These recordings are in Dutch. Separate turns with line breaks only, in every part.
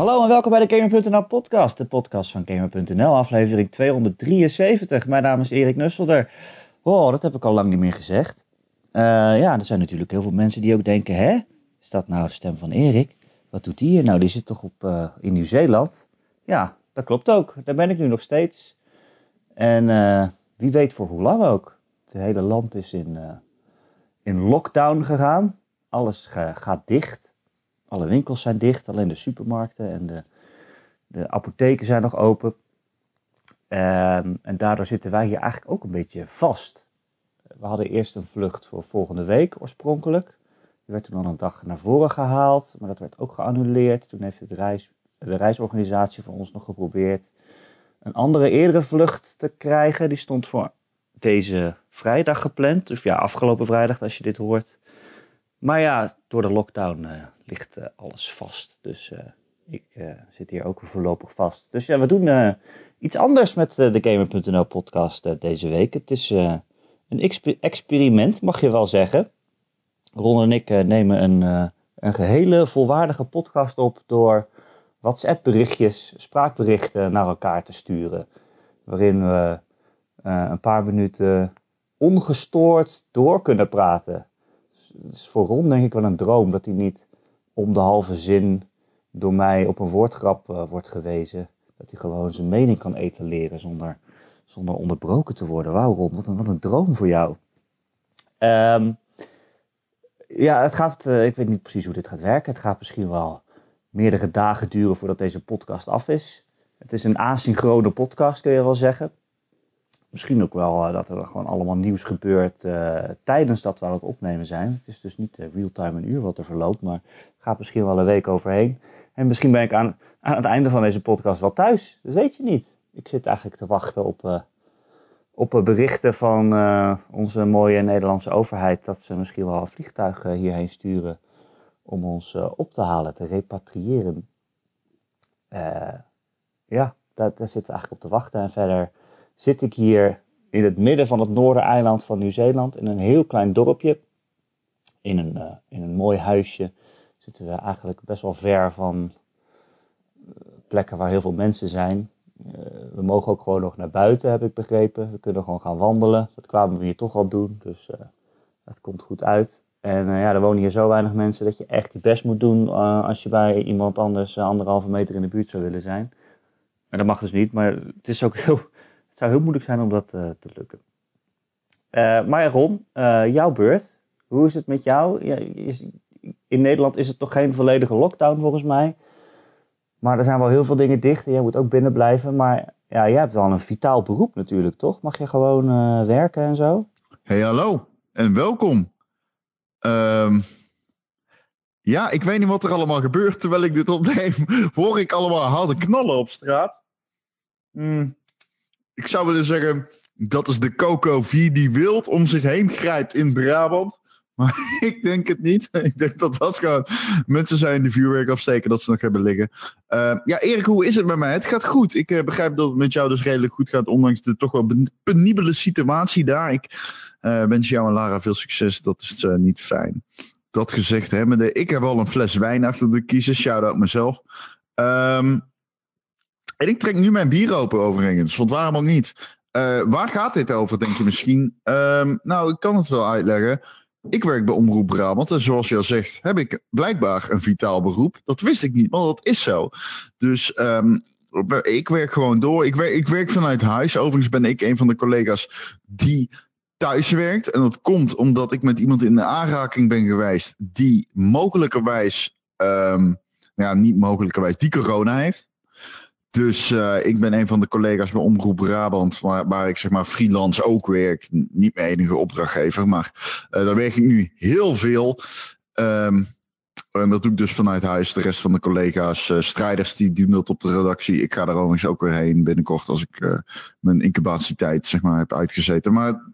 Hallo en welkom bij de Gamer.nl podcast, de podcast van Gamer.nl, aflevering 273. Mijn naam is Erik Nusselder. Oh, dat heb ik al lang niet meer gezegd. Uh, ja, er zijn natuurlijk heel veel mensen die ook denken, hè, is dat nou de stem van Erik? Wat doet hij hier nou? Die zit toch op, uh, in Nieuw-Zeeland? Ja, dat klopt ook. Daar ben ik nu nog steeds. En uh, wie weet voor hoe lang ook. Het hele land is in, in lockdown gegaan. Alles gaat dicht. Alle winkels zijn dicht, alleen de supermarkten en de, de apotheken zijn nog open. Um, en daardoor zitten wij hier eigenlijk ook een beetje vast. We hadden eerst een vlucht voor volgende week oorspronkelijk. Die werd toen al een dag naar voren gehaald, maar dat werd ook geannuleerd. Toen heeft het reis, de reisorganisatie van ons nog geprobeerd een andere eerdere vlucht te krijgen. Die stond voor deze vrijdag gepland. Dus ja, afgelopen vrijdag als je dit hoort. Maar ja, door de lockdown uh, ligt uh, alles vast. Dus uh, ik zit hier ook voorlopig vast. Dus ja, we doen iets anders met de Gamer.nl podcast deze week. Het is een exper experiment, mag je wel zeggen. Ron en ik nemen een, een gehele volwaardige podcast op door WhatsApp berichtjes, spraakberichten naar elkaar te sturen. Waarin we een paar minuten ongestoord door kunnen praten het is voor Ron denk ik wel een droom dat hij niet om de halve zin door mij op een woordgrap uh, wordt gewezen. Dat hij gewoon zijn mening kan etaleren zonder, zonder onderbroken te worden. Wauw Ron, wat een, wat een droom voor jou. Um, ja, het gaat, uh, ik weet niet precies hoe dit gaat werken. Het gaat misschien wel meerdere dagen duren voordat deze podcast af is. Het is een asynchrone podcast, kun je wel zeggen misschien ook wel uh, dat er gewoon allemaal nieuws gebeurt uh, tijdens dat we aan het opnemen zijn. Het is dus niet uh, real-time een uur wat er verloopt, maar het gaat misschien wel een week overheen. En misschien ben ik aan, aan het einde van deze podcast wel thuis. Dat weet je niet. Ik zit eigenlijk te wachten op, op berichten van onze mooie Nederlandse overheid dat ze misschien wel vliegtuigen hierheen sturen om ons op te halen, te repatriëren. ja, daar, daar zitten eigenlijk op te wachten. En verder zit ik hier in het midden van het noordereiland van Nieuw-Zeeland, in een heel klein dorpje, in een, uh, in een mooi huisje. Zitten we eigenlijk best wel ver van uh, plekken waar heel veel mensen zijn. Uh, we mogen ook gewoon nog naar buiten, heb ik begrepen. We kunnen gewoon gaan wandelen. Dat kwamen we hier toch al doen, dus dat komt goed uit. En ja, er wonen hier zo weinig mensen dat je echt je best moet doen als je bij iemand anders anderhalve meter in de buurt zou willen zijn. En dat mag dus niet, maar het is ook heel, zou heel moeilijk zijn om dat uh, te lukken. Uh, maar Ron, uh, jouw beurt. Hoe is het met jou? Is, in Nederland is het toch geen volledige lockdown volgens mij. Maar er zijn wel heel veel dingen dicht en jij moet ook binnen blijven. Maar ja, jij hebt wel een vitaal beroep natuurlijk, toch? Mag je gewoon werken en zo?
Hey, hallo en welkom. Um, ja, ik weet niet wat er allemaal gebeurt terwijl ik dit opneem. Hoor ik allemaal harde knallen op straat? Hmm ik zou willen zeggen, dat is de Coco V die wild om zich heen grijpt in Brabant. Maar ik denk het niet. Ik denk dat dat gewoon mensen zijn die vuurwerk afsteken dat ze nog hebben liggen. Uh, ja, Erik, hoe is het met mij? Het gaat goed. Ik uh, begrijp dat het met jou dus redelijk goed gaat, ondanks de toch wel penibele situatie daar. Ik uh, wens jou en Lara veel succes. Dat is niet fijn. Dat gezegd hebbende, ik heb al een fles wijn achter de kiezen. Shout-out mezelf. Um, en ik trek nu mijn bier open overigens, want waarom ook niet? Uh, waar gaat dit over, denk je misschien? Um, nou, ik kan het wel uitleggen. Ik werk bij Omroep Brabant en zoals je al zegt, heb ik blijkbaar een vitaal beroep. Dat wist ik niet, maar dat is zo. Dus um, ik werk gewoon door. Ik werk, ik werk vanuit huis. Overigens ben ik een van de collega's die thuis werkt. En dat komt omdat ik met iemand in de aanraking ben geweest die mogelijkerwijs, um, ja, niet mogelijkerwijs, die corona heeft. Dus uh, ik ben een van de collega's bij Omroep Brabant, waar, waar ik zeg maar freelance ook werk. Niet mijn enige opdrachtgever, maar uh, daar werk ik nu heel veel. Um, en dat doe ik dus vanuit huis. De rest van de collega's, uh, strijders, die doen dat op de redactie. Ik ga daar overigens ook weer heen binnenkort als ik mijn incubatietijd zeg maar, heb uitgezeten. Maar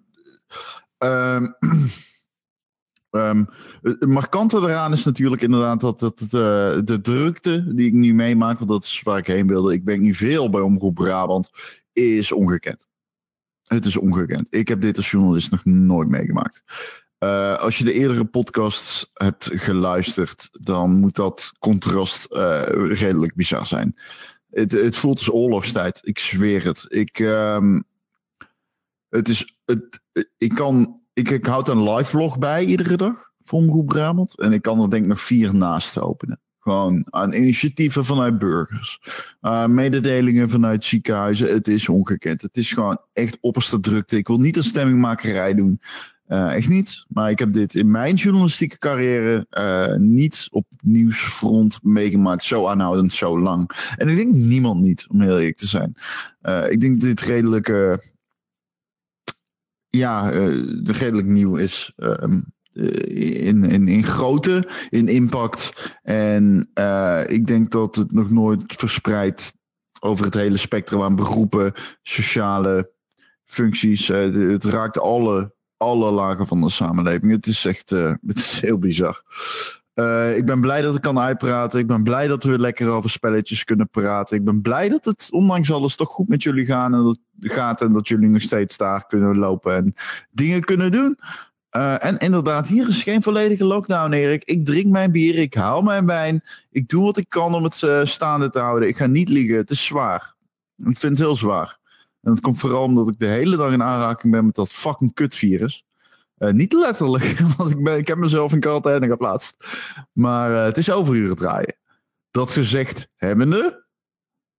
um, Um, het markante eraan is natuurlijk inderdaad dat, dat, uh, de drukte die ik nu meemaak, want dat is waar ik heen wilde. Ik ben nu veel bij Omroep Brabant, is ongekend. Het is ongekend. Ik heb dit als journalist nog nooit meegemaakt. Uh, als je de eerdere podcasts hebt geluisterd, dan moet dat contrast uh, redelijk bizar zijn. Het, het voelt als oorlogstijd, ik zweer het. Ik, um, het is, het, ik, kan, ik, ik houd een live vlog bij iedere dag voor Omroep Brabant. En ik kan er denk ik nog vier naast openen. Gewoon aan initiatieven vanuit burgers. Uh, mededelingen vanuit ziekenhuizen. Het is ongekend. Het is gewoon echt opperste drukte. Ik wil niet een stemmingmakerij doen. Uh, echt niet. Maar ik heb dit in mijn journalistieke carrière uh, niet op nieuwsfront meegemaakt. Zo aanhoudend, zo lang. En ik denk niemand niet, om heel eerlijk te zijn. Ik denk dit redelijk, ja, redelijk nieuw is. Ehm, in, in, in grootte, in impact. En ik denk dat het nog nooit verspreidt over het hele spectrum aan beroepen, sociale functies. het raakt alle alle lagen van de samenleving. Het is echt het is heel bizar. Uh, ik ben blij dat ik kan uitpraten. Ik ben blij dat we lekker over spelletjes kunnen praten. Ik ben blij dat het ondanks alles toch goed met jullie gaan en dat, gaat. En dat jullie nog steeds daar kunnen lopen en dingen kunnen doen. Uh, en inderdaad, hier is geen volledige lockdown, Erik. Ik drink mijn bier, ik haal mijn wijn. Ik doe wat ik kan om het uh, staande te houden. Ik ga niet liegen, het is zwaar. Ik vind het heel zwaar. En dat komt vooral omdat ik de hele dag in aanraking ben met dat fucking kutvirus. Uh, niet letterlijk, want ik, ik heb mezelf in quarantaine geplaatst. Maar uh, het is overuren draaien. Dat gezegd hebbende,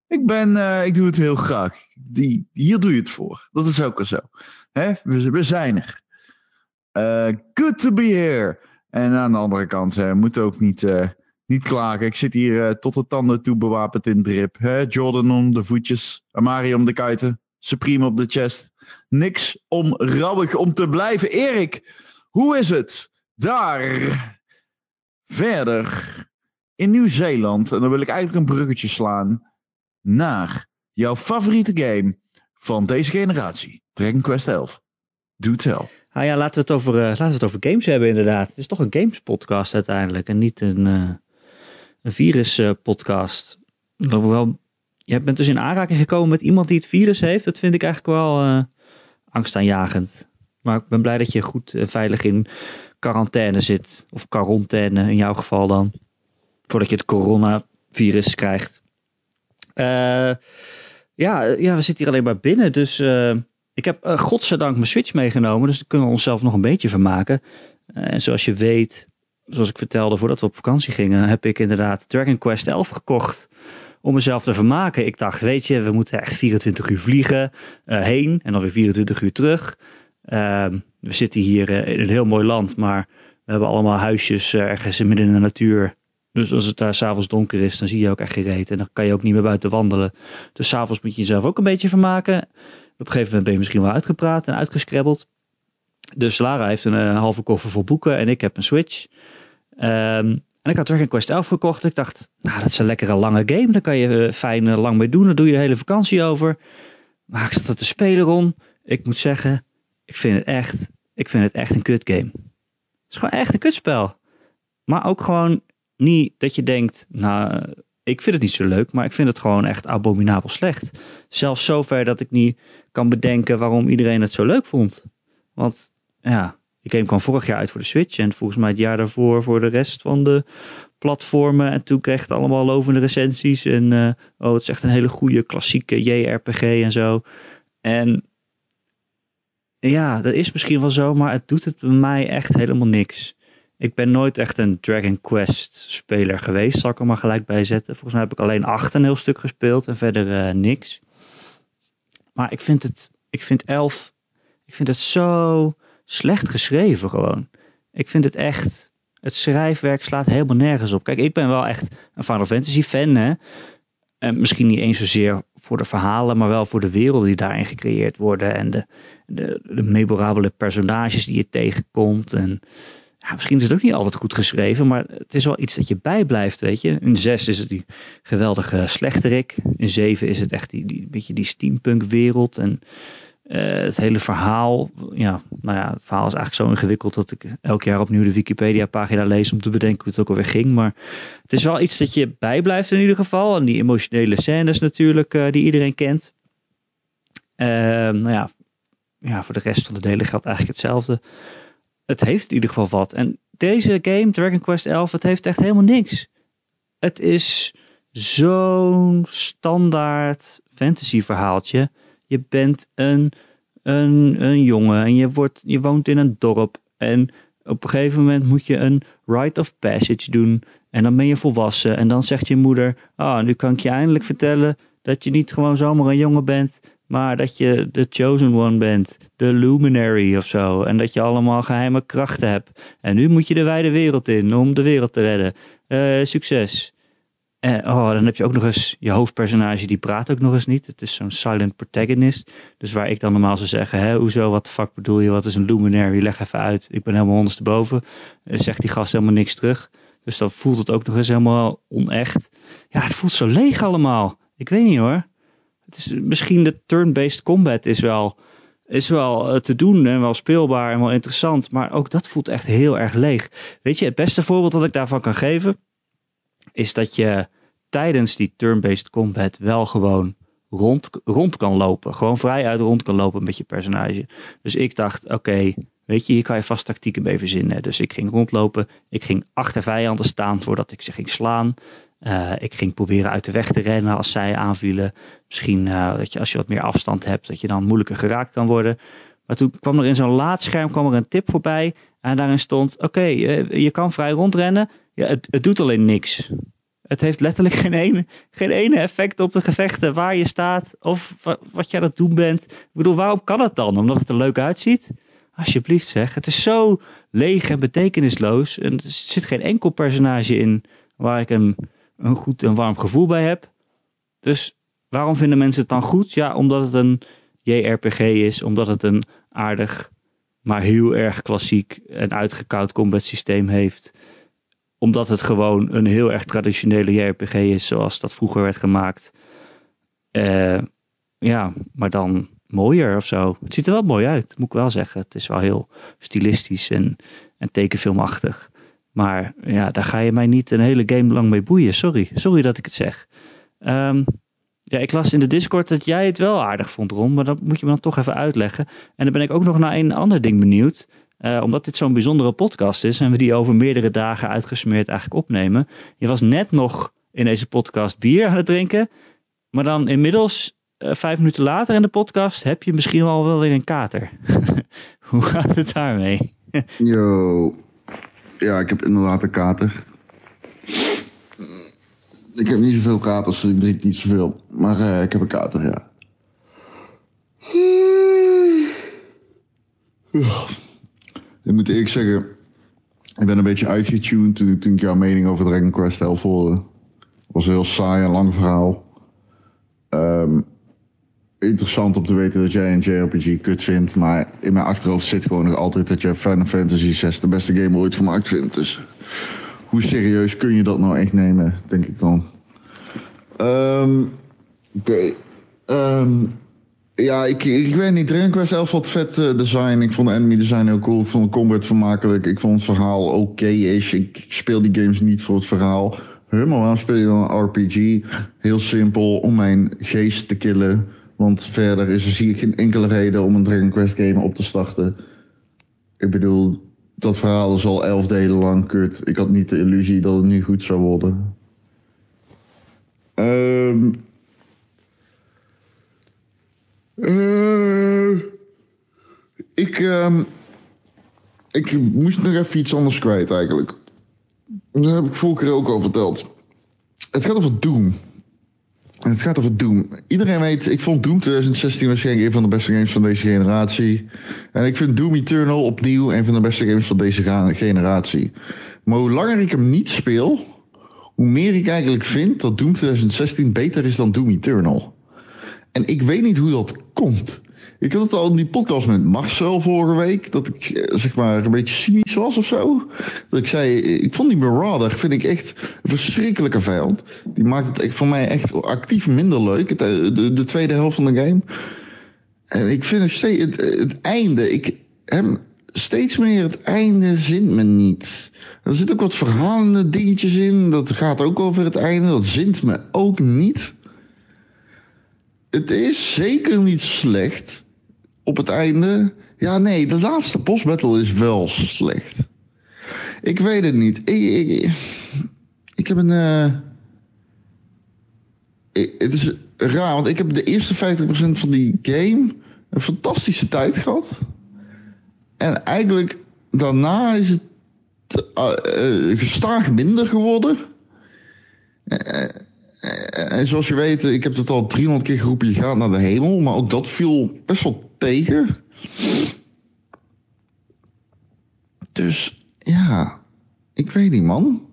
ik, ben, uh, ik doe het heel graag. Die, hier doe je het voor. Dat is ook al zo. Hè? We, we zijn er. good to be here. En aan de andere kant, we moeten ook niet, niet klagen. Ik zit hier tot de tanden toe bewapend in drip. Hè? Jordan om de voetjes, Amari om de kuiten. Supreme op de chest. Niks om rouwig om te blijven. Erik, hoe is het daar verder in Nieuw-Zeeland? En dan wil ik eigenlijk een bruggetje slaan naar jouw favoriete game van deze generatie. Dragon Quest 11. Do tell.
Ah ja, laten we, het over, uh, laten we het over games hebben inderdaad. Het is toch een games podcast uiteindelijk en niet een, uh, een virus uh, podcast. wel je bent dus in aanraking gekomen met iemand die het virus heeft. Dat vind ik eigenlijk wel angstaanjagend. Maar ik ben blij dat je goed uh, veilig in quarantaine zit. Of quarantaine in jouw geval dan. Voordat je het coronavirus krijgt. Uh, ja, ja, we zitten hier alleen maar binnen. Dus ik heb godzijdank mijn Switch meegenomen. Dus daar kunnen we onszelf nog een beetje van maken. en zoals je weet, zoals ik vertelde voordat we op vakantie gingen, heb ik inderdaad Dragon Quest 11 gekocht om mezelf te vermaken. Ik dacht, weet je, we moeten echt 24 uur vliegen uh, heen en dan weer 24 uur terug. Uh, we zitten hier uh, in een heel mooi land, maar we hebben allemaal huisjes uh, ergens midden in de natuur. Dus als het daar s'avonds donker is, dan zie je ook echt gereed. En dan kan je ook niet meer buiten wandelen. Dus s'avonds moet je jezelf ook een beetje vermaken. Op een gegeven moment ben je misschien wel uitgepraat en uitgescrabbeld. Dus Lara heeft een, halve koffer vol boeken en ik heb een Switch. Um, en ik had Dragon Quest 11 gekocht. Ik dacht, nou, dat is een lekkere lange game. Daar kan je uh, fijn uh, lang mee doen. Daar doe je de hele vakantie over. Maar ik zat dat te spelen, Ron. Ik moet zeggen, ik vind het echt, ik vind het echt een kut game. Het is gewoon echt een kutspel. Maar ook gewoon niet dat je denkt, nou, ik vind het niet zo leuk, maar ik vind het gewoon echt abominabel slecht. Zelfs zover dat ik niet kan bedenken waarom iedereen het zo leuk vond. Want ja, de game kwam vorig jaar uit voor de Switch en volgens mij het jaar daarvoor voor de rest van de platformen. En toen kreeg het allemaal lovende recensies. En uh, oh, het is echt een hele goede klassieke JRPG en zo. En ja, dat is misschien wel zo, maar het doet het bij mij echt helemaal niks. Ik ben nooit echt een Dragon Quest speler geweest, zal ik er maar gelijk bij zetten. Volgens mij heb ik alleen acht een heel stuk gespeeld en verder uh, niks. Maar ik vind het, ik vind elf, ik vind het zo slecht geschreven gewoon. Ik vind het echt, het schrijfwerk slaat helemaal nergens op. Kijk, ik ben wel echt een Final Fantasy fan, hè. En misschien niet eens zozeer voor de verhalen, maar wel voor de werelden die daarin gecreëerd worden. En de, de, de memorabele personages die je tegenkomt. En ja, misschien is het ook niet altijd goed geschreven, maar het is wel iets dat je bijblijft, weet je. In 6 is het die geweldige slechterik. In 7 is het echt die, die beetje die steampunk wereld. En uh, het hele verhaal, ja, nou ja, het verhaal is eigenlijk zo ingewikkeld dat ik elk jaar opnieuw de Wikipedia-pagina lees om te bedenken hoe het ook alweer ging. Maar het is wel iets dat je bijblijft in ieder geval. En die emotionele scènes natuurlijk, uh, die iedereen kent. Uh, nou ja, ja, voor de rest van de delen geldt eigenlijk hetzelfde. het heeft in ieder geval wat. En deze game, Dragon Quest 11, het heeft echt helemaal niks. Het is zo'n standaard fantasy verhaaltje. Je bent een, een, een jongen en je, wordt, je woont in een dorp. En op een gegeven moment moet je een rite of passage doen. En dan ben je volwassen. En dan zegt je moeder: Ah, nu kan ik je eindelijk vertellen dat je niet gewoon zomaar een jongen bent. Maar dat je de chosen one bent. De luminary of zo. En dat je allemaal geheime krachten hebt. En nu moet je de wijde wereld in om de wereld te redden. Uh, succes. En oh, dan heb je ook nog eens je hoofdpersonage, die praat ook nog eens niet. Het is zo'n silent protagonist. Dus waar ik dan normaal zou zeggen, hè, hoezo, wat de fuck bedoel je, wat is een luminary, leg even uit. Ik ben helemaal ondersteboven. Uh, zegt die gast helemaal niks terug. Dus dan voelt het ook nog eens helemaal onecht. Ja, het voelt zo leeg allemaal. Ik weet niet hoor. Het is, misschien de turn-based combat is wel, is wel uh, te doen en wel speelbaar en wel interessant. Maar ook dat voelt echt heel erg leeg. Weet je, het beste voorbeeld dat ik daarvan kan geven is dat je tijdens die turn-based combat wel gewoon rond, rond kan lopen. Gewoon vrij uit rond kan lopen met je personage. Dus ik dacht, oké, weet je, hier kan je vast tactieken mee verzinnen. Dus ik ging rondlopen. Ik ging achter vijanden staan voordat ik ze ging slaan. Uh, ik ging proberen uit de weg te rennen als zij aanvielen. Misschien uh, dat je als je wat meer afstand hebt, dat je dan moeilijker geraakt kan worden. Maar toen kwam er in zo'n laadscherm kwam er een tip voorbij. En daarin stond, oké, je, je kan vrij rondrennen. Ja, het, het doet alleen niks. Het heeft letterlijk geen ene, geen ene effect op de gevechten waar je staat of wat je aan het doen bent. Ik bedoel, waarom kan het dan? Omdat het er leuk uitziet? Alsjeblieft zeg. Het is zo leeg en betekenisloos. En er zit geen enkel personage in waar ik een, een goed en warm gevoel bij heb. Dus waarom vinden mensen het dan goed? Ja, omdat het een JRPG is. Omdat het een aardig, maar heel erg klassiek en uitgekoud combat systeem heeft omdat het gewoon een heel erg traditionele JRPG is, zoals dat vroeger werd gemaakt. Uh, ja, maar dan mooier of zo. Het ziet er wel mooi uit, moet ik wel zeggen. Het is wel heel stilistisch en, en tekenfilmachtig. Maar ja, daar ga je mij niet een hele game lang mee boeien. Sorry, sorry dat ik het zeg. Um, ja, ik las in de Discord dat jij het wel aardig vond, Ron. Maar dat moet je me dan toch even uitleggen. En dan ben ik ook nog naar een ander ding benieuwd. Uh, omdat dit zo'n bijzondere podcast is en we die over meerdere dagen uitgesmeerd eigenlijk opnemen. Je was net nog in deze podcast bier aan het drinken. Maar dan inmiddels, uh, vijf minuten later in de podcast, heb je misschien al wel weer een kater. Hoe gaat het daarmee?
Yo. Ja, ik heb inderdaad een kater. Ik heb niet zoveel katers, dus ik drink niet zoveel. Maar uh, ik heb een kater, ja. Ik moet eerlijk zeggen, ik ben een beetje uitgetuned toen, toen ik jouw mening over Dragon Quest 11 hoorde. Was een heel saai en lang verhaal. Um, interessant om te weten dat jij een JRPG kut vindt, maar in mijn achterhoofd zit gewoon nog altijd dat jij Final Fantasy 6 de beste game ooit gemaakt vindt. Dus hoe serieus kun je dat nou echt nemen, denk ik dan. Um, Oké. Okay. Um, ja, ik, ik weet niet. Dragon Quest 11 had vet uh, design. Ik vond de enemy design heel cool. Ik vond de combat vermakelijk. Ik vond het verhaal oké okay-ish. Ik speel die games niet voor het verhaal. Huh, maar waarom speel je dan een RPG? Heel simpel, om mijn geest te killen. Want verder is er, zie ik geen enkele reden om een Dragon Quest game op te starten. Ik bedoel, dat verhaal is al elf delen lang kut. Ik had niet de illusie dat het nu goed zou worden. Um, uh, ik, uh, ik moest nog even iets anders kwijt eigenlijk. Daar heb ik vorige keer ook al verteld. Het gaat over Doom. Het gaat over Doom. Iedereen weet, ik vond Doom 2016 waarschijnlijk een van de beste games van deze generatie. En ik vind Doom Eternal opnieuw een van de beste games van deze generatie. Maar hoe langer ik hem niet speel, hoe meer ik eigenlijk vind dat Doom 2016 beter is dan Doom Eternal. En ik weet niet hoe dat komt. Ik had het al in die podcast met Marcel vorige week. Dat ik eh, zeg maar een beetje cynisch was of zo. Dat ik zei, ik vond die Marauder vind ik echt een verschrikkelijke vijand. Die maakt het voor mij echt actief minder leuk. Eh, de, de, tweede helft van de game. En ik vind nog steeds het, het einde. Ik hem steeds meer het einde zint me niet. Er zitten ook wat verhalende dingetjes in. Dat gaat ook over het einde. Dat zint me ook niet het is zeker niet slecht op het einde. Ja, nee, de laatste boss battle is wel slecht. Ik weet het niet. Ik, heb een. eh, het is raar, want ik heb de eerste 50% van die game een fantastische tijd gehad. En eigenlijk daarna is het eh, gestaag minder geworden. Eh, eh, En zoals je weet, ik heb het al 300 keer geroepen, je gaat naar de hemel. Maar ook dat viel best wel tegen. Dus ja, ik weet niet man.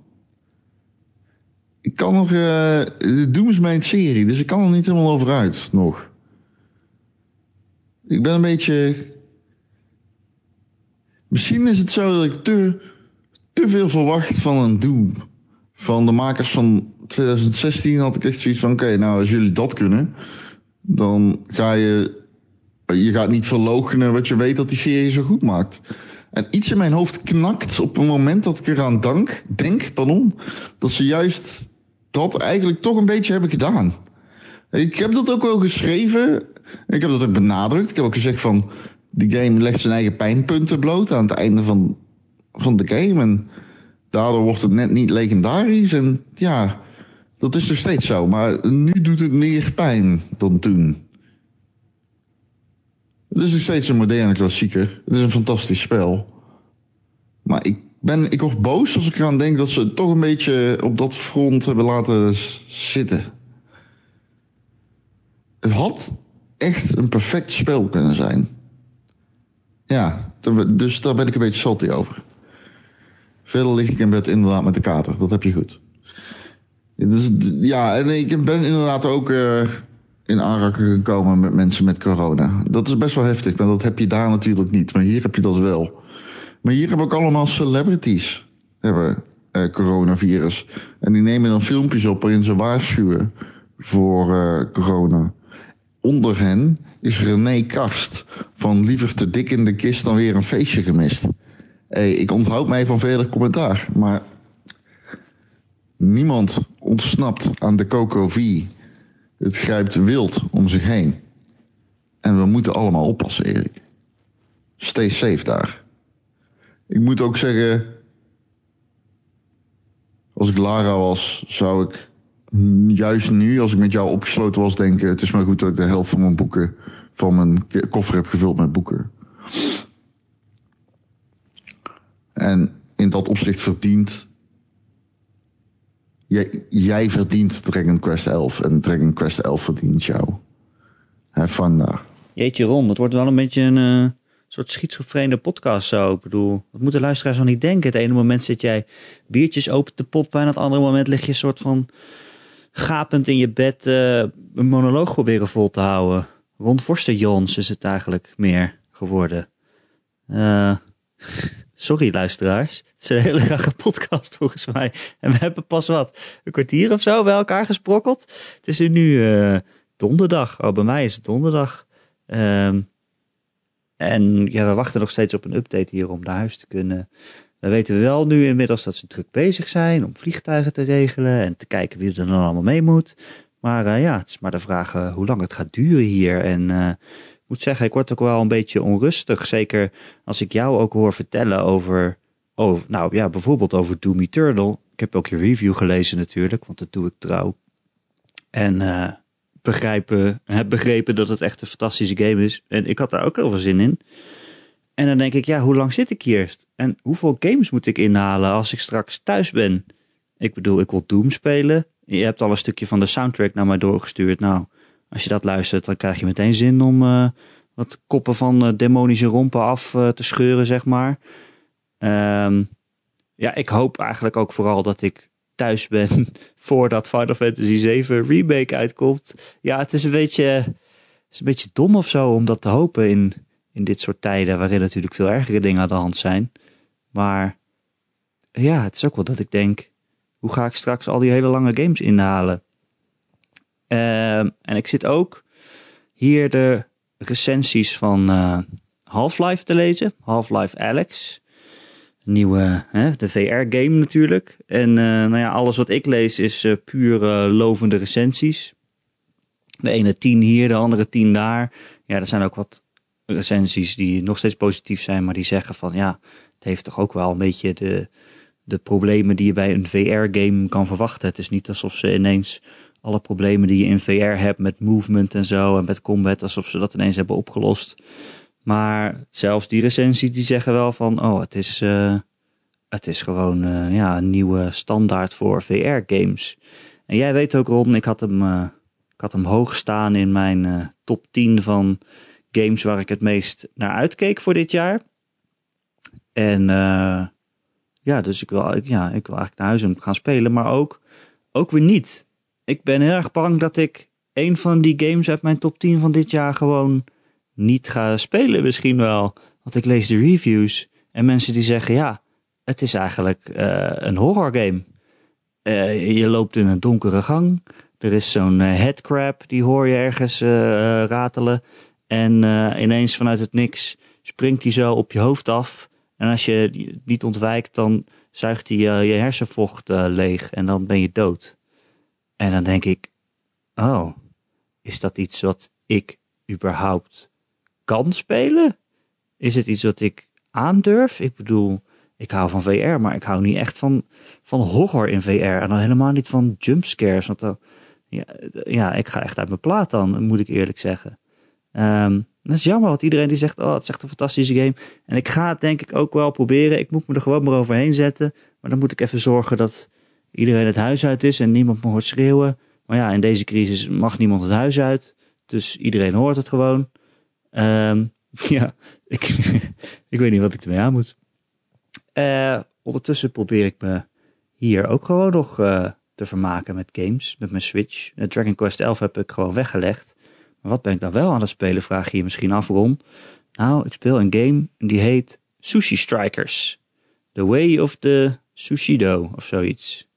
Ik kan nog, eh Doom is mijn serie, dus ik kan er niet helemaal over uit nog. Ik ben een beetje... Misschien is het zo dat ik te, te veel verwacht van een Doom. Van de makers van 2016 had ik echt zoiets van... Oké, nou als jullie dat kunnen, dan ga je... Je gaat niet verloochenen wat je weet dat die serie zo goed maakt. En iets in mijn hoofd knakt op het moment dat ik eraan dank, denk, pardon, dat ze juist dat eigenlijk toch een beetje hebben gedaan. Ik heb dat ook wel geschreven. Ik heb dat ook benadrukt. Ik heb ook gezegd van, die game legt zijn eigen pijnpunten bloot aan het einde van, van de game. En daardoor wordt het net niet legendarisch. En ja, dat is nog steeds zo. Maar nu doet het meer pijn dan toen. Het is nog steeds een moderne klassieker. Het is een fantastisch spel. Maar ik, ben, ik word boos als ik eraan denk dat ze het toch een beetje op dat front hebben laten zitten. Het had echt een perfect spel kunnen zijn. Ja, dus daar ben ik een beetje salty over. Verder lig ik in bed inderdaad met de kater. Dat heb je goed. Dus, ja, en ik ben inderdaad ook eh, in aanraking gekomen met mensen met corona. Dat is best wel heftig, maar dat heb je daar natuurlijk niet. Maar hier heb je dat wel. Maar hier hebben ook allemaal celebrities hebben eh, coronavirus. En die nemen dan filmpjes op waarin ze waarschuwen voor eh, corona. Onder hen is René Karst van liever te dik in de kist dan weer een feestje gemist. Hey, ik onthoud mij van verder commentaar, maar niemand ontsnapt aan de Coco V. Het grijpt wild om zich heen. En we moeten allemaal oppassen, Erik. Stay safe daar. Ik moet ook zeggen, als ik Lara was, zou ik juist nu, als ik met jou opgesloten was, denken: het is maar goed dat ik de helft van mijn boeken, van mijn koffer heb gevuld met boeken. En in dat opzicht verdient. Jij, verdient Dragon Quest 11 en Dragon Quest 11 verdient jou. Fun daar.
Jeetje Ron, het wordt wel een beetje een eh, soort schizofrene podcast zo. Ik bedoel, wat moeten luisteraars wel niet denken? Het ene moment zit jij biertjes open te poppen en het andere moment lig je een soort van gapend in je bed eh, een monoloog proberen vol te houden. Ron Forster Jons is het eigenlijk meer geworden. Eh, sorry luisteraars, het is een hele rare podcast volgens mij. En we hebben pas wat, een kwartier of zo bij elkaar gesprokkeld. Het is nu eh, donderdag, oh bij mij is het donderdag. Ehm, en ja, we wachten nog steeds op een update hier om naar huis te kunnen. We weten wel nu inmiddels dat ze druk bezig zijn om vliegtuigen te regelen en te kijken wie er dan allemaal mee moet. Maar eh, ja, het is maar de vraag eh, hoe lang het gaat duren hier. En moet zeggen, ik word ook wel een beetje onrustig. Zeker als ik jou ook hoor vertellen over, over nou ja, bijvoorbeeld over Doom Eternal. Ik heb ook je review gelezen natuurlijk, want dat doe ik trouw. En eh, begrijpen, heb begrepen dat het echt een fantastische game is. En ik had daar ook heel veel zin in. En dan denk ik, ja, hoe lang zit ik hier? En hoeveel games moet ik inhalen als ik straks thuis ben? Ik bedoel, ik wil Doom spelen. Je hebt al een stukje van de soundtrack naar mij doorgestuurd. Nou, als je dat luistert, dan krijg je meteen zin om eh, wat koppen van eh, demonische rompen af eh, te scheuren, zeg maar. Ehm, ja, ik hoop eigenlijk ook vooral dat ik thuis ben voordat Final Fantasy 7 Remake uitkomt. Ja, het is een beetje, is een beetje dom of zo om dat te hopen in, in dit soort tijden waarin natuurlijk veel ergere dingen aan de hand zijn. Maar ja, het is ook wel dat ik denk, hoe ga ik straks al die hele lange games inhalen? Ehm, en ik zit ook hier de recensies van eh, Half-Life te lezen. Half-Life Alex. Nieuwe, hè, de VR-game natuurlijk. En eh, nou ja, alles wat ik lees is eh, puur lovende recensies. De ene tien hier, de andere tien daar. Ja, er zijn ook wat recensies die nog steeds positief zijn, maar die zeggen van ja, het heeft toch ook wel een beetje de, de problemen die je bij een VR-game kan verwachten. Het is niet alsof ze ineens alle problemen die je in VR hebt met movement en zo en met combat, alsof ze dat ineens hebben opgelost. Maar zelfs die recensies die zeggen wel van, oh, het is, uh, het is gewoon uh, ja, een nieuwe standaard voor VR-games. En jij weet ook, Ron, ik had hem, uh, ik had hem hoog staan in mijn top 10 van games waar ik het meest naar uitkeek voor dit jaar. En ja, dus ik wil, ja, ik wil eigenlijk naar huis en gaan spelen, maar ook, ook weer niet. Ik ben heel erg bang dat ik een van die games uit mijn top 10 van dit jaar gewoon niet ga spelen misschien wel. Want ik lees de reviews en mensen die zeggen ja, het is eigenlijk uh, een horror game. Uh, je loopt in een donkere gang. Er is zo'n uh, headcrab, die hoor je ergens ratelen. En ineens vanuit het niks springt hij zo op je hoofd af. En als je niet ontwijkt, dan zuigt hij je hersenvocht leeg en dan ben je dood. En dan denk ik, oh, is dat iets wat ik überhaupt kan spelen? Is het iets wat ik aandurf? Ik bedoel, ik hou van VR, maar ik hou niet echt van, van horror in VR. En dan helemaal niet van jumpscares. Want dan, ja, ja, ik ga echt uit mijn plaat dan, moet ik eerlijk zeggen. Um, dat is jammer, want iedereen die zegt, oh, het is echt een fantastische game. En ik ga het denk ik ook wel proberen. Ik moet me er gewoon maar overheen zetten. Maar dan moet ik even zorgen dat iedereen het huis uit is en niemand me hoort schreeuwen. Maar ja, in deze crisis mag niemand het huis uit. Dus iedereen hoort het gewoon. Um, ja, ik, ik weet niet wat ik ermee aan moet. Uh, ondertussen probeer ik me hier ook gewoon nog uh, te vermaken met games, met mijn Switch. Uh, Dragon Quest 11 heb ik gewoon weggelegd. Maar wat ben ik dan wel aan het spelen, vraag je je misschien af, Ron. Nou, ik speel een game die heet Sushi Strikers. The Way of the Sushido of zoiets.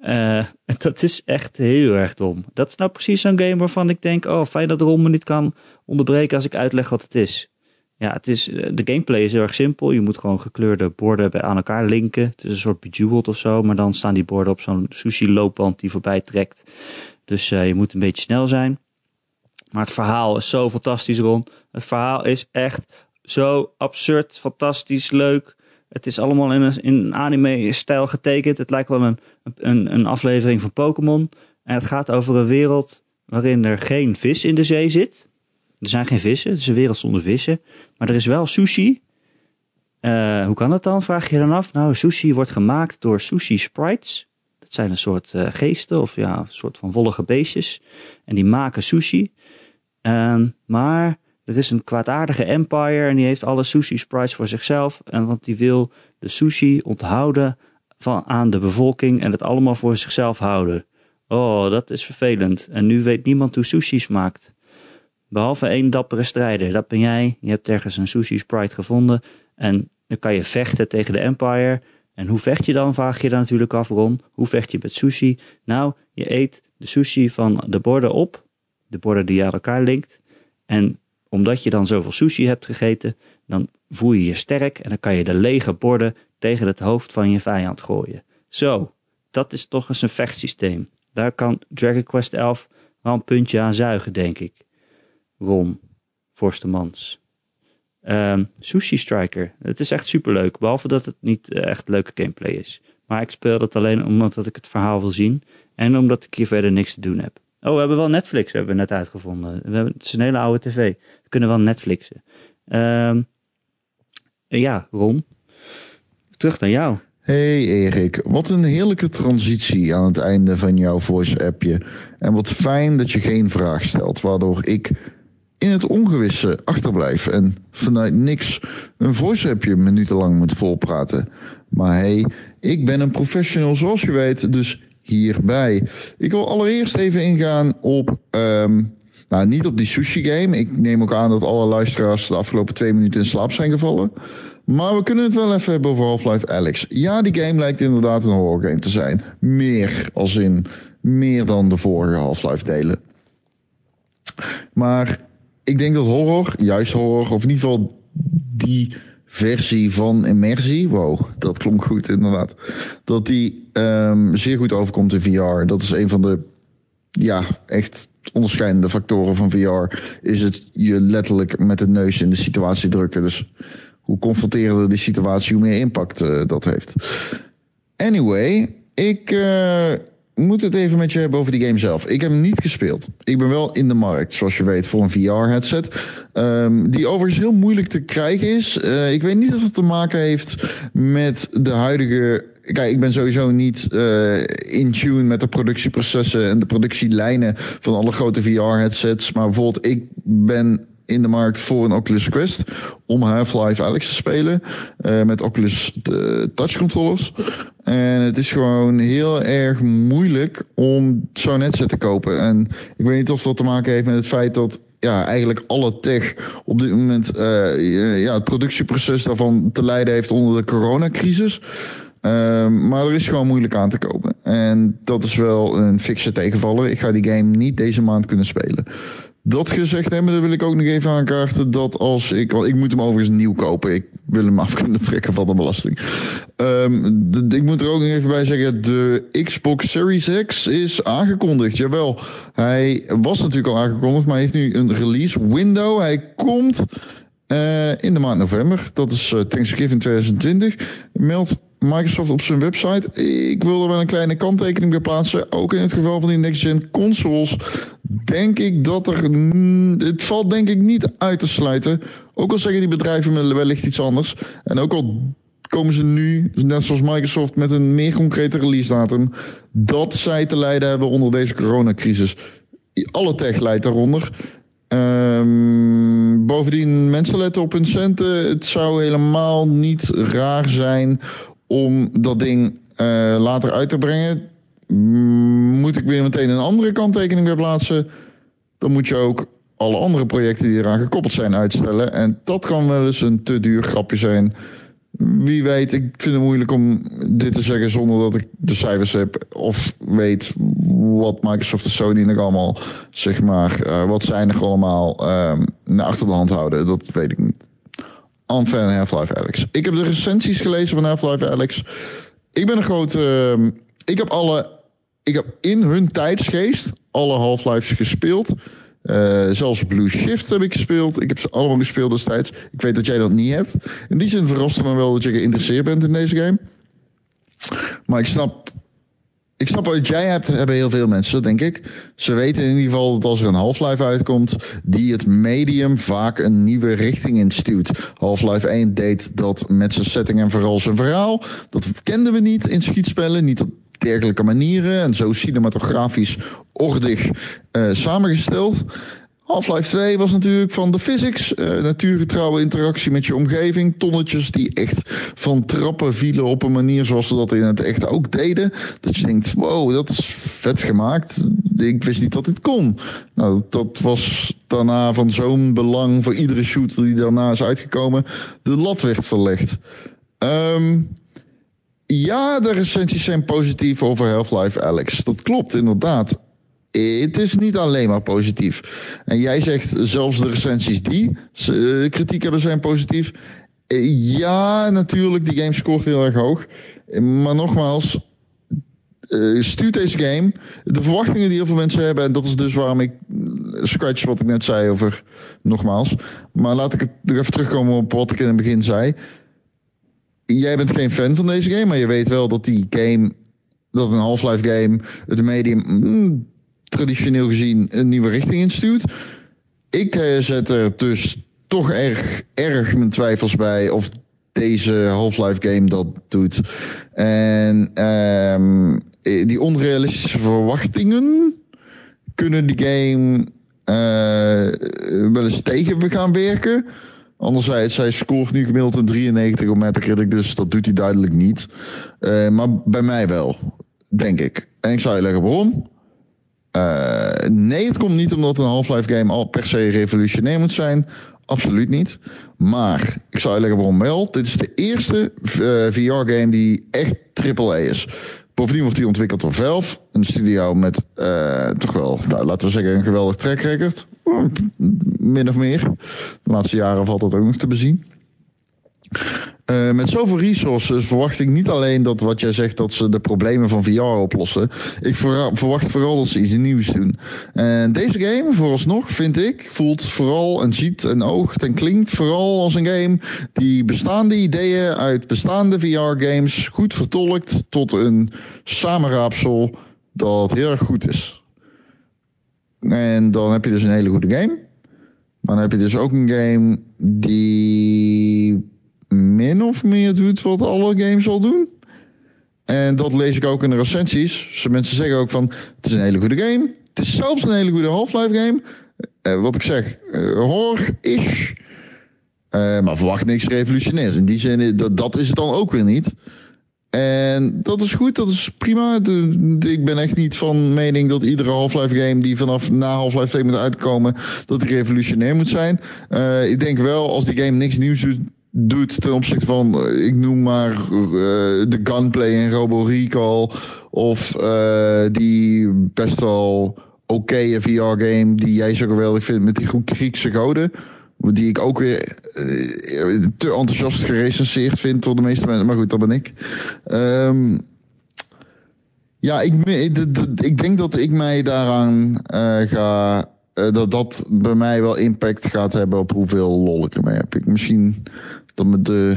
Uh, dat is echt heel erg dom. Dat is nou precies zo'n game waarvan ik denk: oh, fijn dat Ron me niet kan onderbreken als ik uitleg wat het is. Ja, het is, eh, de gameplay is heel erg simpel. Je moet gewoon gekleurde borden aan elkaar linken. Het is een soort bejeweled of zo, maar dan staan die borden op zo'n sushi-loopband die voorbij trekt. Dus uh, je moet een beetje snel zijn. Maar het verhaal is zo fantastisch, Ron. Het verhaal is echt zo absurd, fantastisch, leuk. Het is allemaal in een, anime-stijl getekend. Het lijkt wel een, een, een aflevering van Pokémon. En het gaat over een wereld waarin er geen vis in de zee zit. Er zijn geen vissen. Het is een wereld zonder vissen. Maar er is wel sushi. Uh, hoe kan dat dan? Vraag je dan af. Nou, sushi wordt gemaakt door sushi sprites. Dat zijn een soort uh, geesten of ja, een soort van wollige beestjes. En die maken sushi. Uh, maar er is een kwaadaardige empire en die heeft alle sushi sprites voor zichzelf. En want die wil de sushi onthouden van, aan de bevolking en het allemaal voor zichzelf houden. Oh, dat is vervelend. En nu weet niemand hoe sushi smaakt. Behalve één dappere strijder. Dat ben jij. Je hebt ergens een sushi sprite gevonden. En dan kan je vechten tegen de empire. En hoe vecht je dan, vraag je dan natuurlijk af, Ron. Hoe vecht je met sushi? Nou, je eet de sushi van de borden op. De borden die je aan elkaar linkt. En omdat je dan zoveel sushi hebt gegeten, dan voel je je sterk en dan kan je de lege borden tegen het hoofd van je vijand gooien. Zo, dat is toch eens een vechtsysteem. Daar kan Dragon Quest 11 wel een puntje aan zuigen, denk ik. Ron, Forstemans. Um, Sushi Striker. Het is echt superleuk, behalve dat het niet eh, echt leuke gameplay is. Maar ik speel het alleen omdat ik het verhaal wil zien en omdat ik hier verder niks te doen heb. Oh, we hebben wel Netflix, hebben we net uitgevonden. We hebben, het is een hele oude tv. We kunnen wel Netflixen. Um, ja, Ron. Terug naar jou.
Hey Erik, wat een heerlijke transitie aan het einde van jouw voice-appje. En wat fijn dat je geen vraag stelt, waardoor ik in het ongewisse achterblijf en vanuit niks een voice-appje minutenlang moet volpraten. Maar hey, ik ben een professional zoals je weet, dus hierbij. Ik wil allereerst even ingaan op. Um, nou, niet op die sushi game. Ik neem ook aan dat alle luisteraars de afgelopen twee minuten in slaap zijn gevallen. Maar we kunnen het wel even hebben over Half-Life Alex. Ja, die game lijkt inderdaad een horror game te zijn. Meer, als in meer dan de vorige Half-Life delen. Maar ik denk dat horror, juist horror, of in ieder geval die versie van immersie, wow, dat klonk goed inderdaad, dat die um, zeer goed overkomt in VR. Dat is een van de, ja, echt onderscheidende factoren van VR is het je letterlijk met de neus in de situatie drukken. Dus hoe confronterender die situatie, hoe meer impact uh, dat heeft. Anyway, ik uh, moet het even met je hebben over die game zelf. Ik heb hem niet gespeeld. Ik ben wel in de markt, zoals je weet, voor een VR-headset. Um, die overigens heel moeilijk te krijgen is. Uh, ik weet niet of het te maken heeft met de huidige Kijk, ik ben sowieso niet uh, in tune met de productieprocessen en de productielijnen van alle grote VR-headsets. Maar bijvoorbeeld, ik ben in de markt voor een Oculus Quest om Half-Life Alex te spelen uh, met Oculus uh, Touch controllers. En het is gewoon heel erg moeilijk om zo'n headset te kopen. En ik weet niet of dat te maken heeft met het feit dat ja, eigenlijk alle tech op dit moment ja, het productieproces daarvan te lijden heeft onder de coronacrisis. Um, maar er is gewoon moeilijk aan te kopen. En dat is wel een fikse tegenvaller. Ik ga die game niet deze maand kunnen spelen. Dat gezegd hebben, wil ik ook nog even aankaarten dat als ik. Want ik moet hem overigens nieuw kopen. Ik wil hem af kunnen trekken van de belasting. Um, ik moet er ook nog even bij zeggen: de Xbox Series X is aangekondigd. Jawel, hij was natuurlijk al aangekondigd, maar heeft nu een release window. Hij komt uh, in de maand november. Dat is uh, Thanksgiving 2020. Meldt Microsoft op zijn website. Ik wil er wel een kleine kanttekening bij plaatsen. Ook in het geval van die next-gen consoles. Denk ik dat er. Het valt denk ik niet uit te sluiten. Ook al zeggen die bedrijven wellicht iets anders. En ook al komen ze nu, net zoals Microsoft, met een meer concrete release datum. Dat zij te lijden hebben onder deze coronacrisis. Alle tech leidt daaronder. Um, bovendien, mensen letten op hun centen. Het zou helemaal niet raar zijn om dat ding uh, later uit te brengen. Moet ik weer meteen een andere kanttekening weer plaatsen? Dan moet je ook alle andere projecten die eraan gekoppeld zijn uitstellen. En dat kan wel eens een te duur grapje zijn. Wie weet, ik vind het moeilijk om dit te zeggen zonder dat ik de cijfers heb. Of weet wat Microsoft en Sony nog allemaal, zeg maar, uh, wat zij nog allemaal um, naar achter de hand houden. Dat weet ik niet. Enfin Half-Life Alex. Ik heb de recensies gelezen van Half-Life Alex. Ik ben een grote. Uh, ik heb alle. Ik heb in hun tijdsgeest alle Half-Lives gespeeld. Uh, zelfs Blue Shift heb ik gespeeld. Ik heb ze allemaal gespeeld destijds. Ik weet dat jij dat niet hebt. In die zin verraste me wel dat je geïnteresseerd bent in deze game. Maar ik snap ik snap wat jij hebt, hebben heel veel mensen, denk ik. Ze weten in ieder geval dat als er een Half-Life uitkomt, die het medium vaak een nieuwe richting instuurt. Half-Life 1 deed dat met zijn setting en vooral zijn verhaal. Dat kenden we niet in schietspellen, niet op dergelijke manieren en zo cinematografisch ordig uh, samengesteld. Half-Life 2 was natuurlijk van de physics, uh, natuurgetrouwe interactie met je omgeving, tonnetjes die echt van trappen vielen op een manier zoals ze dat in het echt ook deden. Dat je denkt, wow, dat is vet gemaakt. Ik wist niet dat dit kon. Nou, dat was daarna van zo'n belang voor iedere shooter die daarna is uitgekomen. De lat werd verlegd. Um, ja, de recensies zijn positief over Half-Life Alex. Dat klopt inderdaad het is niet alleen maar positief. En jij zegt zelfs de recensies die uh, kritiek hebben zijn positief. Uh, ja, natuurlijk, die game scoort heel erg hoog. Maar nogmaals, uh, stuurt deze game. De verwachtingen die heel veel mensen hebben, en dat is dus waarom ik scratch wat ik net zei over nogmaals. Maar laat ik nog even terugkomen op wat ik in het begin zei. Jij bent geen fan van deze game, maar je weet wel dat die game, dat een Half-Life game, het medium. Mm, traditioneel gezien een nieuwe richting instuurt. Ik uh, zet er dus toch erg, erg mijn twijfels bij of deze Half-Life game dat doet. En um, die onrealistische verwachtingen kunnen die game uh, wel eens tegen gaan werken. Anderzijds, hij scoort nu gemiddeld een 93 op Metacritic, dus dat doet hij duidelijk niet. Maar bij mij wel, denk ik. En ik zou je leggen waarom. Uh, nee, het komt niet omdat een Half-Life game al per se revolutionair moet zijn. Absoluut niet. Maar ik zou uitleggen waarom wel. Dit is de eerste eh, VR-game die echt AAA is. Bovendien wordt die ontwikkeld door Valve. Een studio met uh, toch wel, nou, laten we zeggen, een geweldig track record. Min of meer. De laatste jaren valt dat ook nog te bezien. Uh, met zoveel resources verwacht ik niet alleen dat wat jij zegt dat ze de problemen van VR oplossen. Ik verwacht vooral dat ze iets nieuws doen. En deze game, vooralsnog, vind ik, voelt vooral en ziet en oogt en klinkt vooral als een game die bestaande ideeën uit bestaande VR-games goed vertolkt tot een samenraapsel dat heel erg goed is. En dan heb je dus een hele goede game. Maar dan heb je dus ook een game die min of meer doet wat alle games al doen. En dat lees ik ook in de recensies. mensen zeggen ook van, het is een hele goede game. Het is zelfs een hele goede Half-Life game. Uh, wat ik zeg, uh, horror-ish. Uh, maar verwacht niks revolutionairs. In die zin, dat, dat is het dan ook weer niet. En dat is goed, dat is prima. ik ben echt niet van mening dat iedere Half-Life game die vanaf na Half-Life 2 moet uitkomen, dat die revolutionair moet zijn. Ik denk wel, als die game niks nieuws doet, doet ten opzichte van, eh, ik noem maar uh, de gunplay in Robo Recall, of uh, die best wel oké VR-game die jij zo geweldig vindt met die Griekse goden. Die ik ook weer te enthousiast gerecenseerd vind door de meeste mensen. Maar goed, dat ben ik. Um, ja, ik, ik, denk dat ik mij daaraan ga. Dat dat bij mij wel impact gaat hebben op hoeveel lol ik ermee heb. Ik misschien dat de.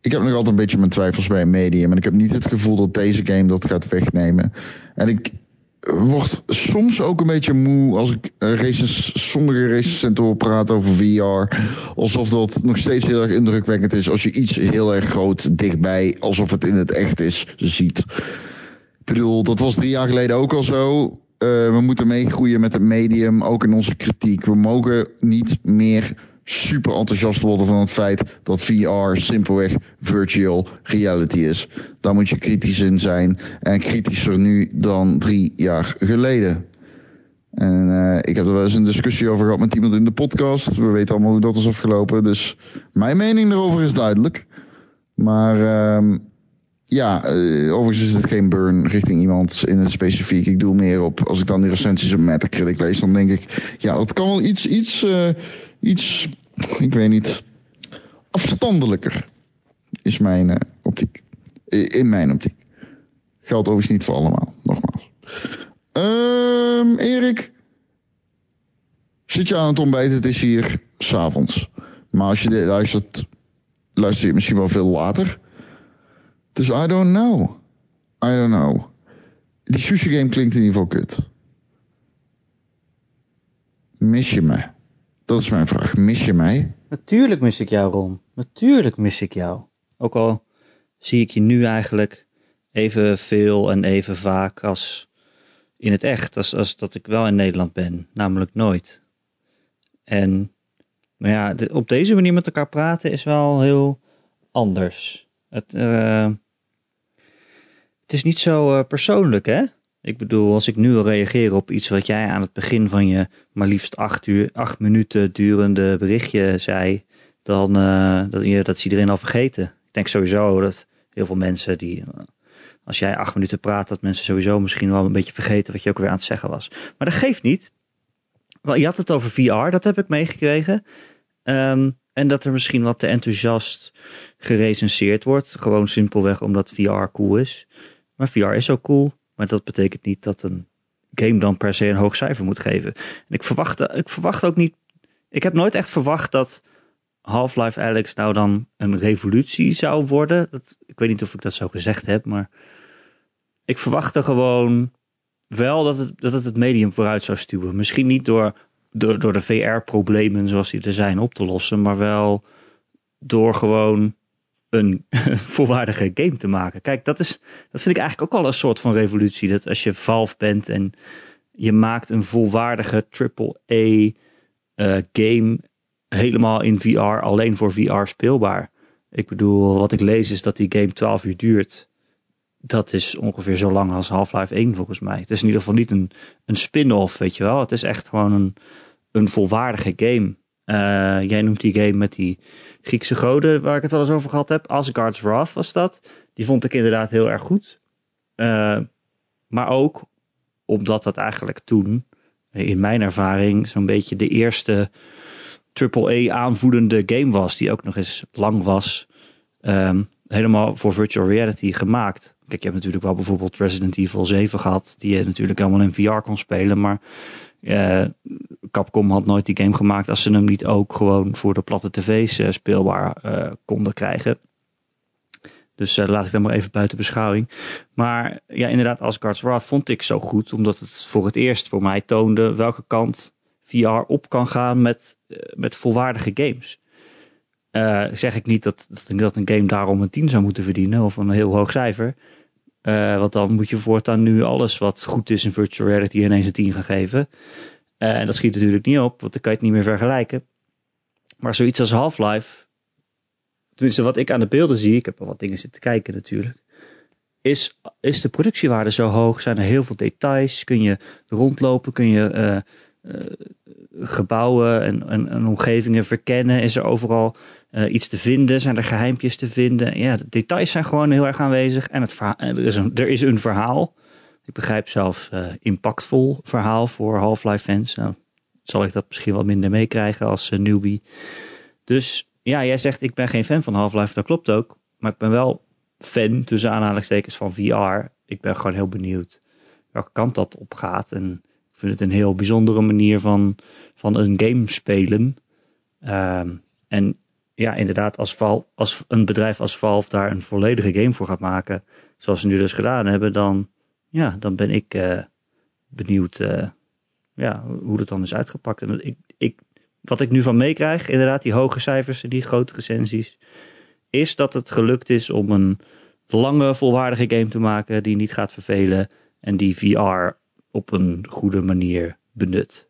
Ik heb nog altijd een beetje mijn twijfels bij een medium. En ik heb niet het gevoel dat deze game dat gaat wegnemen. En ik, word soms ook een beetje moe als ik races, sommige recensenten hoor praten over VR. Alsof dat nog steeds heel erg indrukwekkend is als je iets heel erg groot dichtbij, alsof het in het echt is, ziet. Ik bedoel, dat was drie jaar geleden ook al zo. Uh, we moeten meegroeien met het medium, ook in onze kritiek. We mogen niet meer super enthousiast worden van het feit dat VR simpelweg virtual reality is. Daar moet je kritisch in zijn. En kritischer nu dan drie jaar geleden. En uh, ik heb er wel eens een discussie over gehad met iemand in de podcast. We weten allemaal hoe dat is afgelopen. Dus mijn mening erover is duidelijk. Maar uh, ja, uh, overigens is het geen burn richting iemand in het specifiek. Ik doe meer op, als ik dan die recensies op Metacritic lees, dan denk ik, ja, dat kan wel iets, iets uh, iets, ik weet niet, afstandelijker is mijn uh, optiek. In mijn optiek. Geldt overigens niet voor allemaal, nogmaals. Um, Erik, zit je aan het ontbijt? Het is hier s'avonds. Maar als je dit luistert, luister je misschien wel veel later. Dus I don't know. I don't know. Die sushi game klinkt in ieder geval kut. Mis je me? Dat is mijn vraag. Mis je mij?
Natuurlijk mis ik jou, Ron. Natuurlijk mis ik jou. Ook al zie ik je nu eigenlijk even veel en even vaak als in het echt, als, als dat ik wel in Nederland ben. Namelijk nooit. En maar ja, op deze manier met elkaar praten is wel heel anders. Het, uh, het is niet zo uh, persoonlijk, hè? Ik bedoel, als ik nu wil reageren op iets wat jij aan het begin van je maar liefst acht, uur, acht minuten durende berichtje zei, dan uh, dat, dat is iedereen al vergeten. Ik denk sowieso dat heel veel mensen die, als jij acht minuten praat, dat mensen sowieso misschien wel een beetje vergeten wat je ook weer aan het zeggen was. Maar dat geeft niet. Wel, je had het over VR, dat heb ik meegekregen. Um, en dat er misschien wat te enthousiast gerecenseerd wordt. Gewoon simpelweg omdat VR cool is. Maar VR is ook cool. Maar dat betekent niet dat een game dan per se een hoog cijfer moet geven. En ik verwacht, ik verwacht ook niet. Ik heb nooit echt verwacht dat Half-Life Alex nou dan een revolutie zou worden. Dat, ik weet niet of ik dat zo gezegd heb, maar ik verwachtte gewoon wel dat het, dat het het medium vooruit zou stuwen. Misschien niet door, door, door de VR-problemen zoals die er zijn op te lossen, maar wel door gewoon een volwaardige game te maken. Kijk, dat, is, dat vind ik eigenlijk ook al een soort van revolutie. Dat als je Valve bent en je maakt een volwaardige AAA uh, eh, game helemaal in VR, alleen voor VR speelbaar. Ik bedoel, wat ik lees is dat die game 12 uur duurt. Dat is ongeveer zo lang als Half-Life 1 volgens mij. Het is in ieder geval niet een, een spin-off, weet je wel. Het is echt gewoon een, een volwaardige game. Uh, jij noemt die game met die Griekse goden waar ik het al eens over gehad heb. Asgard's Wrath was dat. Die vond ik inderdaad heel erg goed. Uh, maar ook omdat dat eigenlijk toen, in mijn ervaring, zo'n beetje de eerste triple A aanvoelende game was, die ook nog eens lang was. Ehm, helemaal voor virtual reality gemaakt. Kijk, je hebt natuurlijk wel bijvoorbeeld Resident Evil 7 gehad, die je natuurlijk helemaal in VR kon spelen, maar uh, Capcom had nooit die game gemaakt als ze hem niet ook gewoon voor de platte tv's uh, speelbaar uh, konden krijgen. Dus laat ik dat maar even buiten beschouwing. Maar ja, inderdaad, Asgard's Wrath vond ik zo goed, omdat het voor het eerst voor mij toonde welke kant VR op kan gaan met, met volwaardige games. zeg ik niet dat, dat een game daarom een 10 zou moeten verdienen of een heel hoog cijfer. Uh, want dan moet je voortaan nu alles wat goed is in virtual reality ineens een 10 gaan geven. Uh, en dat schiet natuurlijk niet op, want dan kan je het niet meer vergelijken. Maar zoiets als Half-Life, tenminste wat ik aan de beelden zie, ik heb al wat dingen zitten kijken natuurlijk, is, is de productiewaarde zo hoog? Zijn er heel veel details? Kun je rondlopen? Kun je uh, gebouwen en, en, en, omgevingen verkennen? Is er overal uh, iets te vinden? Zijn er geheimpjes te vinden? Ja, de details zijn gewoon heel erg aanwezig. En het er, is een, er is een verhaal. Ik begrijp zelfs uh, impactvol verhaal voor Half-Life fans. Nou, zal ik dat misschien wat minder meekrijgen als newbie. Dus ja, jij zegt ik ben geen fan van Half-Life. Dat klopt ook. Maar ik ben wel fan tussen aanhalingstekens van VR. Ik ben gewoon heel benieuwd welke kant dat op gaat. En vind het een heel bijzondere manier van, van een game spelen. Um, en ja, inderdaad, als, Val, als een bedrijf als Valve daar een volledige game voor gaat maken, zoals ze nu dus gedaan hebben, dan, ja, dan ben ik uh, benieuwd uh, ja, hoe het dan is uitgepakt. En ik, ik, wat ik nu van meekrijg, inderdaad, die hoge cijfers en die grote recensies, is dat het gelukt is om een lange, volwaardige game te maken die niet gaat vervelen en die VR op een goede manier benut.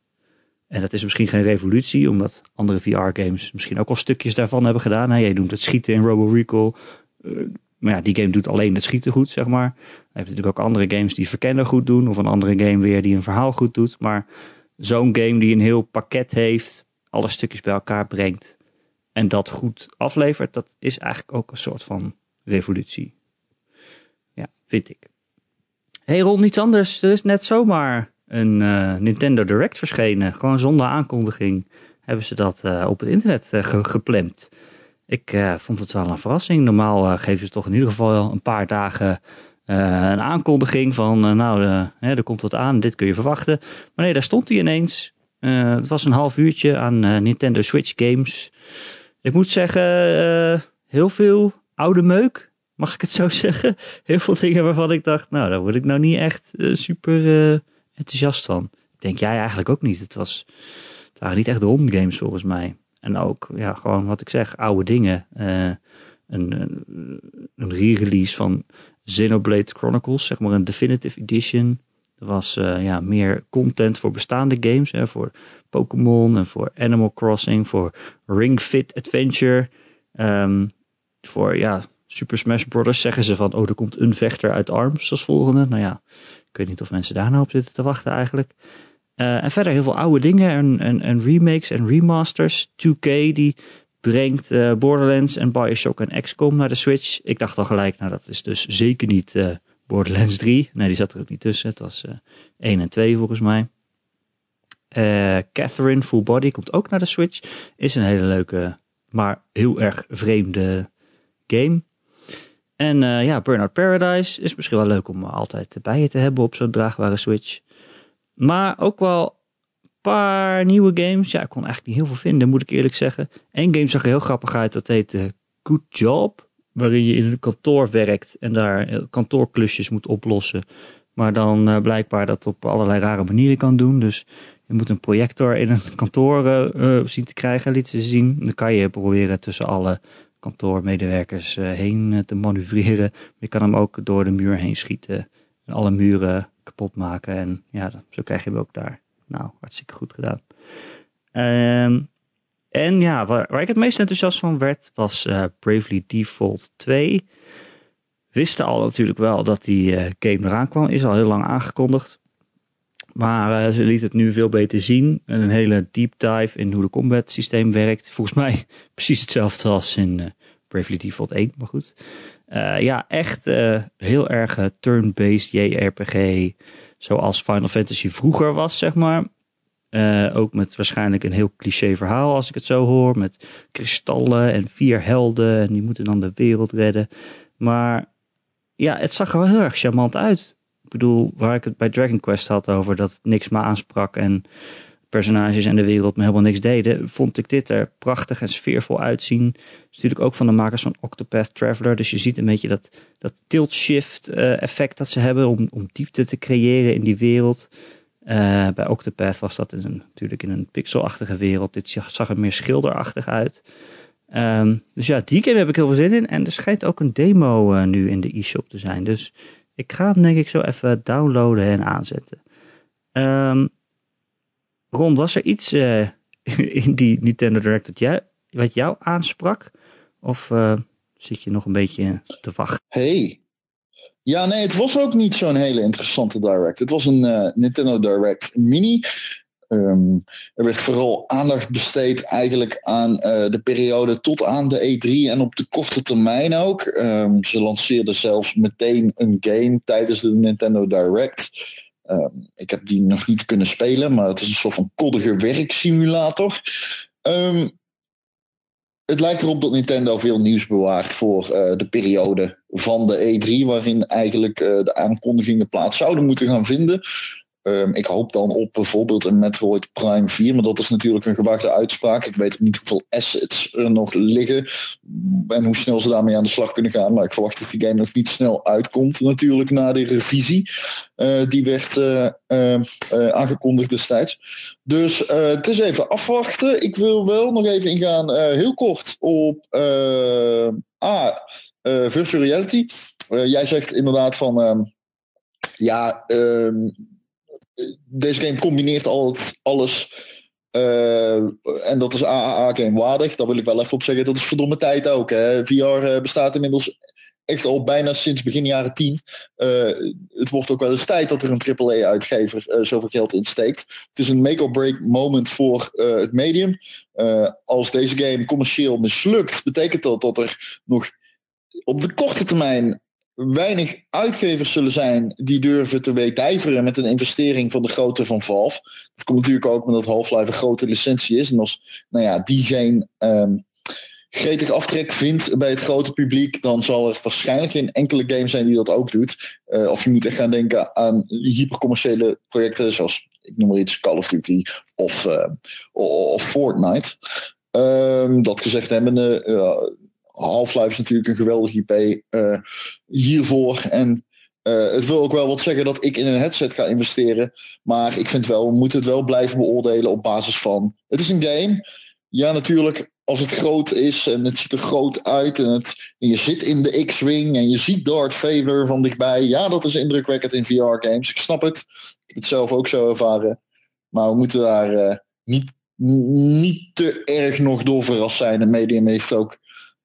En dat is misschien geen revolutie, omdat andere VR-games misschien ook al stukjes daarvan hebben gedaan. Hey, jij doet het schieten in Robo Recall. Uh, maar ja, die game doet alleen het schieten goed, zeg maar. Je hebt natuurlijk ook andere games die verkennen goed doen. Of een andere game weer die een verhaal goed doet. Maar zo'n game die een heel pakket heeft, alle stukjes bij elkaar brengt. En dat goed aflevert, dat is eigenlijk ook een soort van revolutie. Ja, vind ik. Hey Ron, niets anders. Er is net zomaar een uh, Nintendo Direct verschenen. Gewoon zonder aankondiging hebben ze dat uh, op het internet ge gepland. Ik vond het wel een verrassing. Normaal geven ze toch in ieder geval een paar dagen een aankondiging van nou, hè, er komt wat aan, dit kun je verwachten. Maar nee, daar stond hij ineens. het was een half uurtje aan Nintendo Switch games. Ik moet zeggen, heel veel oude meuk. Mag ik het zo zeggen? Heel veel dingen waarvan ik dacht, nou, daar word ik nou niet echt super enthousiast van. Denk jij eigenlijk ook niet. Het, was, waren niet echt rondgames volgens mij. En ook, ja, gewoon wat ik zeg, oude dingen. Uh, een, een re-release van Xenoblade Chronicles, zeg maar een Definitive Edition. Er was ja, meer content voor bestaande games. Hè, voor Pokémon en voor Animal Crossing. Voor Ring Fit Adventure. Um, voor ja, Super Smash Bros. zeggen ze van, oh, er komt een vechter uit ARMS als volgende. Nou ja, ik weet niet of mensen daar nou op zitten te wachten eigenlijk. Uh, en verder heel veel oude dingen en, en, en, remakes en remasters. 2K die brengt uh, Borderlands en Bioshock en XCOM naar de Switch. Ik dacht al gelijk, nou dat is dus zeker niet uh, Borderlands 3. Nee, die zat er ook niet tussen. Het was 1 en 2 volgens mij. Catherine Full Body komt ook naar de Switch. Is een hele leuke, maar heel erg vreemde game. En uh, ja, Burnout Paradise is misschien wel leuk om altijd bij je te hebben op zo'n draagbare Switch. Maar ook wel een paar nieuwe games. Ja, ik kon eigenlijk niet heel veel vinden, moet ik eerlijk zeggen. Eén game zag er heel grappig uit, dat heet uh, Good Job. Waarin je in een kantoor werkt en daar eh, kantoorklusjes moet oplossen. Maar dan blijkbaar dat op allerlei rare manieren kan doen. Dus je moet een projector in een kantoor zien te krijgen, liet ze zien. Dan kan je proberen tussen alle kantoormedewerkers uh, heen uh, te manoeuvreren. Je kan hem ook door de muur heen schieten en alle muren kapot maken. En ja, zo krijg je hem ook daar. Nou, hartstikke goed gedaan. Um, en ja, waar, ik het meest enthousiast van werd, was uh, Bravely Default 2. Wisten al natuurlijk wel dat die game eraan kwam. Is al heel lang aangekondigd. Maar uh, ze liet het nu veel beter zien. Een hele deep dive in hoe de combat systeem werkt. Volgens mij precies hetzelfde als in uh, Bravely Default 1, maar goed. Uh, ja, echt heel erg turn-based JRPG. Zoals Final Fantasy vroeger was, zeg maar. ook met waarschijnlijk een heel cliché verhaal als ik het zo hoor. Met kristallen en vier helden en die moeten dan de wereld redden. Maar ja, het zag er wel heel erg charmant uit. Ik bedoel, waar ik het bij Dragon Quest had over dat niks me aansprak en personages en de wereld me helemaal niks deden, vond ik dit er prachtig en sfeervol uitzien. Het is natuurlijk ook van de makers van Octopath Traveler, dus je ziet een beetje dat, dat tilt-shift uh, effect dat ze hebben om, om diepte te creëren in die wereld. Uh, bij Octopath was dat in een, natuurlijk in een pixelachtige wereld. Dit zag er meer schilderachtig uit. Um, dus ja, die game heb ik heel veel zin in. En er schijnt ook een demo uh, nu in de e-shop te zijn. Dus ik ga hem denk ik zo even downloaden en aanzetten. Um, Ron, was er iets uh, in die Nintendo Direct dat jij, wat jou aansprak? Of uh, zit je nog een beetje te wachten?
Hey. Ja, nee, het was ook niet zo'n hele interessante Direct. Het was een uh, Nintendo Direct Mini. Um, er werd vooral aandacht besteed eigenlijk aan uh, de periode tot aan de E3 en op de korte termijn ook. Um, ze lanceerden zelfs meteen een game tijdens de Nintendo Direct. Um, ik heb die nog niet kunnen spelen, maar het is een soort van koddige werksimulator. het lijkt erop dat Nintendo veel nieuws bewaart voor uh, de periode van de E3, waarin eigenlijk uh, de aankondigingen plaats zouden moeten gaan vinden. Um, ik hoop dan op bijvoorbeeld een Metroid Prime 4, maar dat is natuurlijk een gewaagde uitspraak. Ik weet niet hoeveel assets er nog liggen en hoe snel ze daarmee aan de slag kunnen gaan. Maar ik verwacht dat die game nog niet snel uitkomt, natuurlijk, na de revisie. Uh, die werd uh, uh, aangekondigd destijds. Dus het is even afwachten. Ik wil wel nog even ingaan, heel kort, op A, virtual reality. jij zegt inderdaad van. Um, ja, deze game combineert al alles. Uh, en dat is AAA-game waardig. Daar wil ik wel even op zeggen. Dat is verdomme tijd ook. Hè. VR uh, bestaat inmiddels echt al bijna sinds begin jaren 10. Uh, het wordt ook wel eens tijd dat er een AAA-uitgever zoveel geld insteekt. Het is een make-or-break moment voor het medium. als deze game commercieel mislukt, betekent dat dat er nog op de korte termijn weinig uitgevers zullen zijn die durven te wedijveren met een investering van de grootte van Valve. Dat komt natuurlijk ook omdat Half-Life een grote licentie is. En als nou ja, die geen um, gretig aftrek vindt bij het grote publiek, dan zal er waarschijnlijk geen enkele game zijn die dat ook doet. Uh, of je moet echt gaan denken aan hypercommerciële projecten zoals, ik noem maar iets, Call of Duty of, uh, of Fortnite. Um, dat gezegd hebbende, uh, Half-Life is natuurlijk een geweldig IP uh, hiervoor. En uh, het wil ook wel wat zeggen dat ik in een headset ga investeren. Maar ik vind wel, we moeten het wel blijven beoordelen op basis van. Het is een game. Ja, natuurlijk, als het groot is en het ziet er groot uit. En, het, en je zit in de X-Wing en je ziet Darth Vader van dichtbij. Ja, dat is indrukwekkend in VR-games. Ik snap het. Ik heb het zelf ook zo ervaren. Maar we moeten daar uh, niet, niet te erg nog door verrast zijn. Het medium heeft ook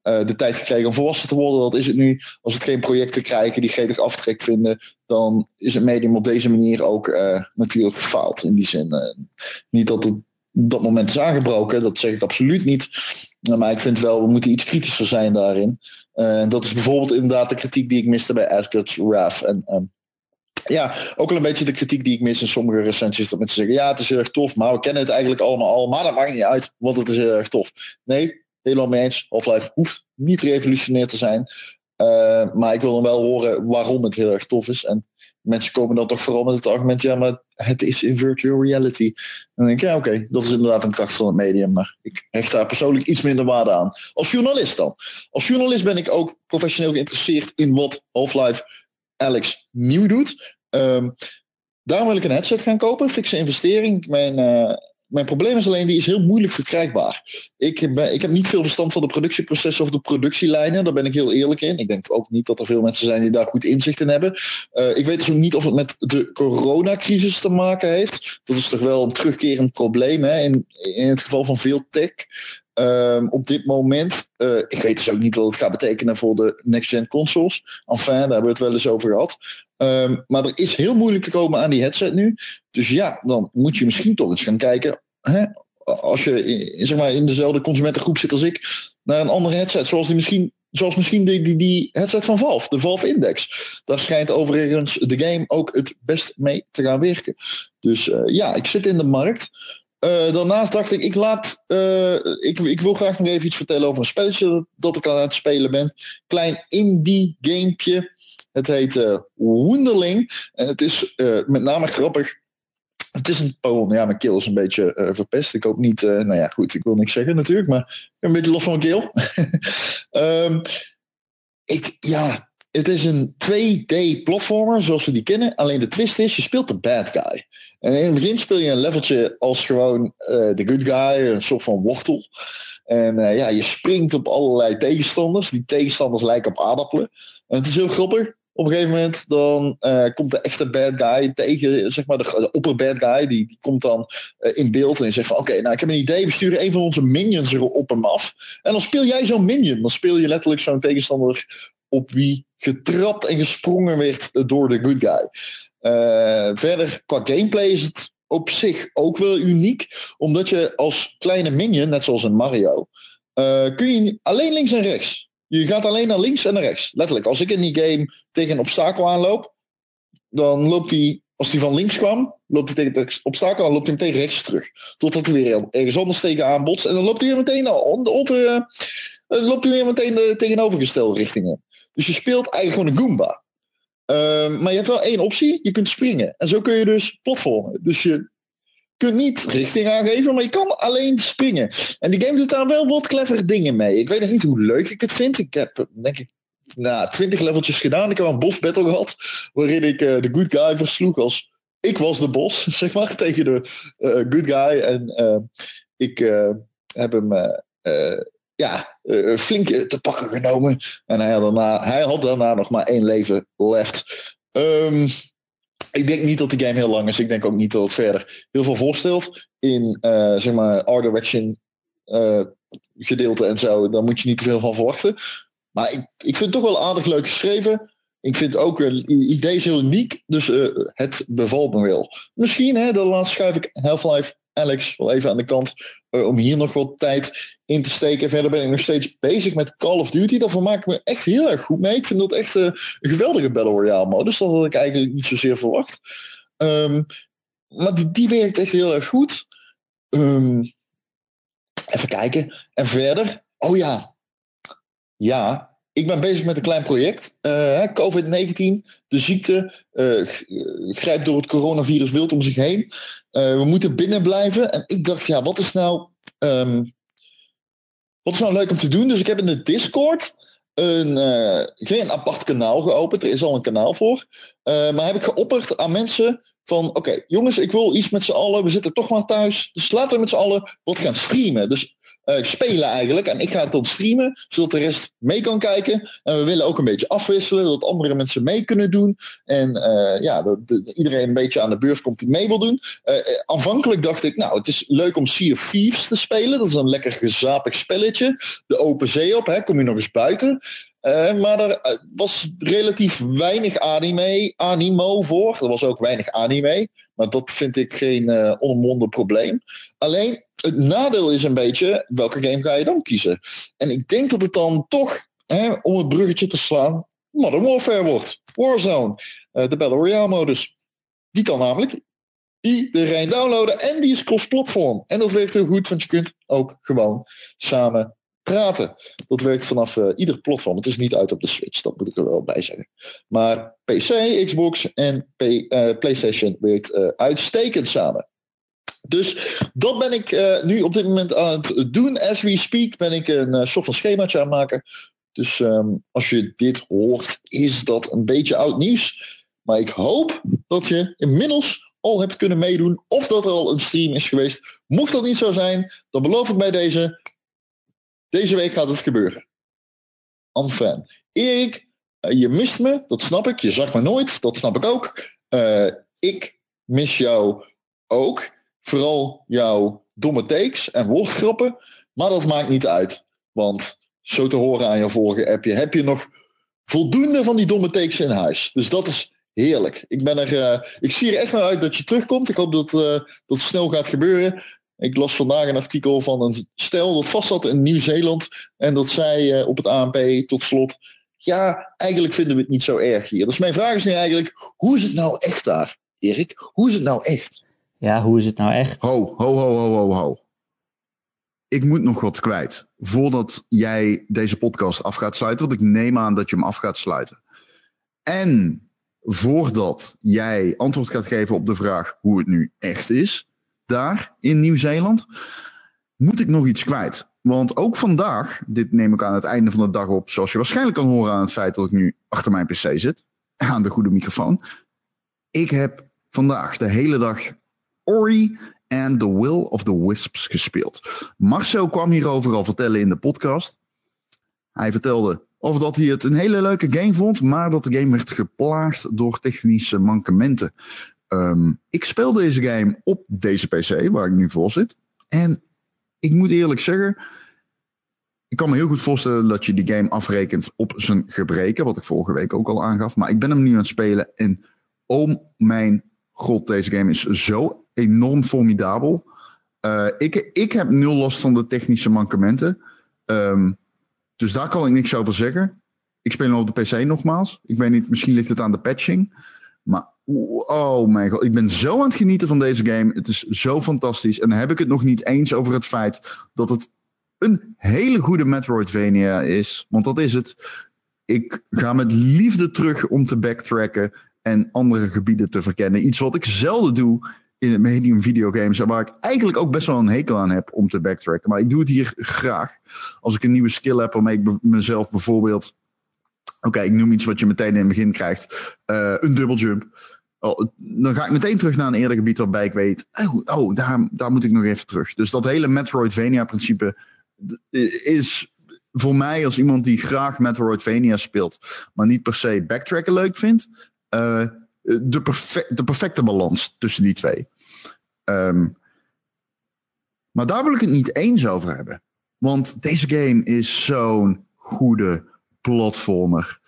uh, de tijd gekregen om volwassen te worden. Dat is het nu. Als het geen projecten krijgen die gretig aftrek vinden, dan is het medium op deze manier ook uh, natuurlijk gefaald. In die zin. Uh, niet dat het dat moment is aangebroken, dat zeg ik absoluut niet. Maar ik vind wel, we moeten iets kritischer zijn daarin. Dat is bijvoorbeeld inderdaad de kritiek die ik miste bij Asgard's Wrath. En um, ja, ook wel een beetje de kritiek die ik mis in sommige recensies. Dat mensen zeggen, ja, het is heel erg tof, maar we kennen het eigenlijk allemaal al. Maar dat maakt niet uit, want het is heel erg tof. Nee, helemaal mee eens. Half-Life hoeft niet revolutionair te zijn. Uh, maar ik wil dan wel horen waarom het heel erg tof is. En mensen komen dan toch vooral met het argument: ja, maar het is in virtual reality. En dan denk ik: ja, oké, dat is inderdaad een kracht van het medium. Maar ik hecht daar persoonlijk iets minder waarde aan. Als journalist dan. Als journalist ben ik ook professioneel geïnteresseerd in wat Half-Life Alex nieuw doet. Um, daarom wil ik een headset gaan kopen. Fixe investering. Mijn. Mijn probleem is alleen, die is heel moeilijk verkrijgbaar. Ik ik heb niet veel verstand van de productieprocessen of de productielijnen. Daar ben ik heel eerlijk in. Ik denk ook niet dat er veel mensen zijn die daar goed inzicht in hebben. Uh, ik weet dus ook niet of het met de coronacrisis te maken heeft. Dat is toch wel een terugkerend probleem hè? In, in het geval van veel tech. Um, op dit moment, uh, ik weet dus ook niet wat het gaat betekenen voor de next-gen consoles. Enfin, daar hebben we het wel eens over gehad. Um, maar er is heel moeilijk te komen aan die headset nu. Dus ja, dan moet je misschien toch eens gaan kijken. Hè, als je in, zeg maar, in dezelfde consumentengroep zit als ik, naar een andere headset. Zoals die misschien zoals misschien die, die, die headset van Valve, de Valve Index. Daar schijnt overigens de game ook het best mee te gaan werken. Dus uh, ja, ik zit in de markt. Uh, daarnaast dacht ik, ik, laat, uh, ik, ik wil graag nog even iets vertellen over een spelletje dat ik aan het spelen ben. Klein indie gamepje. Het heet uh, Wonderling. En het is met name grappig. Het is een poem. Ja, mijn keel is een beetje verpest. Ik hoop niet. nou ja, goed, ik wil niks zeggen natuurlijk. Maar een beetje los van mijn keel. um, ik, ja, het is een 2D-platformer zoals we die kennen. Alleen de twist is, je speelt de bad guy. En in het begin speel je een leveltje als gewoon de good guy, een soort van wortel. En ja, je springt op allerlei tegenstanders. Die tegenstanders lijken op aardappelen. En het is heel grappig. Op een gegeven moment dan uh, komt de echte bad guy tegen, zeg maar de, de opper bad guy, die, komt dan uh, in beeld en zegt van oké, nou ik heb een idee, we sturen een van onze minions er op hem af. En dan speel jij zo'n minion, dan speel je letterlijk zo'n tegenstander op wie getrapt en gesprongen werd door de good guy. Uh, verder, qua gameplay is het op zich ook wel uniek. Omdat je als kleine minion, net zoals in Mario, kun je alleen links en rechts. Je gaat alleen naar links en naar rechts. Letterlijk, als ik in die game tegen een obstakel aanloop, dan loopt hij, als hij van links kwam, loopt hij tegen het obstakel, dan loopt hij meteen rechts terug. Totdat hij weer ergens anders tegen aanbotst. En dan loopt hij weer meteen over, uh, loopt hij weer meteen de tegenovergestelde richtingen. Dus je speelt eigenlijk gewoon een Goomba. Uh, maar je hebt wel één optie, je kunt springen. En zo kun je dus platformen. Dus je kunt niet richting aangeven, maar je kan alleen springen. En die game doet daar wel wat clevere dingen mee. Ik weet nog niet hoe leuk ik het vind. Ik heb, denk ik, nou, twintig leveltjes gedaan. Ik heb een boss battle gehad, waarin ik uh, de good guy versloeg als... Ik was de boss, zeg maar, tegen de uh, good guy. En uh, ik heb hem ja, uh, flink te pakken genomen. En hij had, daarna, hij had daarna nog maar één leven left. Um, ik denk niet dat de game heel lang is. Ik denk ook niet dat het verder heel veel voorstelt. In uh, zeg maar art direction uh, gedeelte en zo. Daar moet je niet te veel van verwachten. Maar ik, ik vind het toch wel aardig leuk geschreven. Ik vind ook het idee is heel uniek. Dus het bevalt me wel. Misschien, hè, dan laat schuif ik Half-Life Alex wel even aan de kant uh, om hier nog wat tijd in te steken. Verder ben ik nog steeds bezig met Call of Duty. Daar vermaak ik me echt heel erg goed mee. Ik vind dat echt uh, een geweldige Battle Royale modus. Dat had ik eigenlijk niet zozeer verwacht. Um, maar die, die werkt echt heel erg goed. Um, even kijken. En verder. Oh ja. Ja, ik ben bezig met een klein project. Uh, COVID-19, de ziekte, uh, grijpt door het coronavirus wild om zich heen. Uh, we moeten binnen blijven. En ik dacht, ja, wat is nou, um, wat is nou leuk om te doen? Dus ik heb in de Discord een, geen apart kanaal geopend. Er is al een kanaal voor. maar heb ik geopperd aan mensen van, oké, jongens, ik wil iets met z'n allen. We zitten toch maar thuis. Dus laten we met z'n allen wat gaan streamen. Dus uh, spelen eigenlijk. En ik ga het dan streamen, zodat de rest mee kan kijken. En we willen ook een beetje afwisselen, dat andere mensen mee kunnen doen. En uh, ja, dat, iedereen een beetje aan de beurt komt die mee wil doen. Uh, aanvankelijk dacht ik, nou, het is leuk om Sea of Thieves te spelen. Dat is een lekker gezapig spelletje. De open zee op, hè, kom je nog eens buiten. Maar er was relatief weinig anime, animo voor. Er was ook weinig anime. Maar dat vind ik geen uh, onomwonden probleem. Alleen, het nadeel is een beetje, welke game ga je dan kiezen? En ik denk dat het dan toch, hè, om het bruggetje te slaan, Modern Warfare wordt. Warzone, uh, de Battle Royale modus. Die kan namelijk iedereen downloaden en die is cross-platform. En dat werkt heel goed, want je kunt ook gewoon samen praten. Dat werkt vanaf uh, ieder platform. Het is niet uit op de Switch, dat moet ik er wel bij zeggen. Maar PC, Xbox en P uh, PlayStation werkt uh, uitstekend samen. Dus dat ben ik nu op dit moment aan het doen. As we speak ben ik een soort van schemaatje aan het maken. Dus um, als je dit hoort, is dat een beetje oud nieuws. Maar ik hoop dat je inmiddels al hebt kunnen meedoen. Of dat er al een stream is geweest. Mocht dat niet zo zijn, dan beloof ik bij deze deze week gaat het gebeuren. Enfin. Erik, uh, je mist me, dat snap ik. Je zag me nooit, dat snap ik ook. Uh, ik mis jou ook. Vooral jouw domme takes en woordgrappen. Maar dat maakt niet uit. Want zo te horen aan je vorige appje heb je nog voldoende van die domme takes in huis. Dus dat is heerlijk. Ik, ben er, uh, ik zie er echt naar uit dat je terugkomt. Ik hoop dat dat snel gaat gebeuren.
Ik las vandaag een artikel van een stel dat vast zat in Nieuw-Zeeland. En dat zei eh, op het ANP tot slot. Ja, eigenlijk vinden we het niet zo erg hier. Dus mijn vraag is nu eigenlijk: hoe is het nou echt daar, Erik? Hoe is het nou echt?
Ja, hoe is het nou echt?
Ho, ho, ho, ho, ho, ho. Ik moet nog wat kwijt. Voordat jij deze podcast af gaat sluiten. Want ik neem aan dat je hem af gaat sluiten. En voordat jij antwoord gaat geven op de vraag hoe het nu echt is. Daar in Nieuw-Zeeland. Moet ik nog iets kwijt. Want ook vandaag, dit neem ik aan het einde van de dag op. Zoals je waarschijnlijk kan horen aan het feit dat ik nu achter mijn pc zit. Aan de goede microfoon. Ik heb vandaag de hele dag Ori and The Will of the Wisps gespeeld. Marcel kwam hierover al vertellen in de podcast. Hij vertelde of dat hij het een hele leuke game vond, maar dat de game werd geplaagd door technische mankementen. Ehm, ik speel deze game op deze PC, waar ik nu voor zit. En ik moet eerlijk zeggen, ik kan me heel goed voorstellen dat je die game afrekent op zijn gebreken, wat ik vorige week ook al aangaf. Maar ik ben hem nu aan het spelen en oh mijn god, deze game is zo enorm formidabel. Uh, ik, ik heb nul last van de technische mankementen. Um, dus daar kan ik niks over zeggen. Ik speel nog op de PC nogmaals. Ik weet niet, misschien ligt het aan de patching. Maar oh mijn god, ik ben zo aan het genieten van deze game. Het is zo fantastisch. En dan heb ik het nog niet eens over het feit dat het een hele goede Metroidvania is. Want dat is het. Ik ga met liefde terug om te backtracken en andere gebieden te verkennen. Iets wat ik zelden doe in het medium videogames. En waar ik eigenlijk ook best wel een hekel aan heb om te backtracken. Maar ik doe het hier graag. Als ik een nieuwe skill heb waarmee ik mezelf bijvoorbeeld. Oké, ik noem iets wat je meteen in het begin krijgt. Uh, een double jump. Oh, dan ga ik meteen terug naar een eerder gebied waarbij ik weet. Oh, oh daar, daar moet ik nog even terug. Dus dat hele Metroidvania-principe is voor mij als iemand die graag Metroidvania speelt, maar niet per se backtracken leuk vindt. Uh, de, perfect, de perfecte balans tussen die twee. Um, maar daar wil ik het niet eens over hebben. Want deze game is zo'n goede platformer.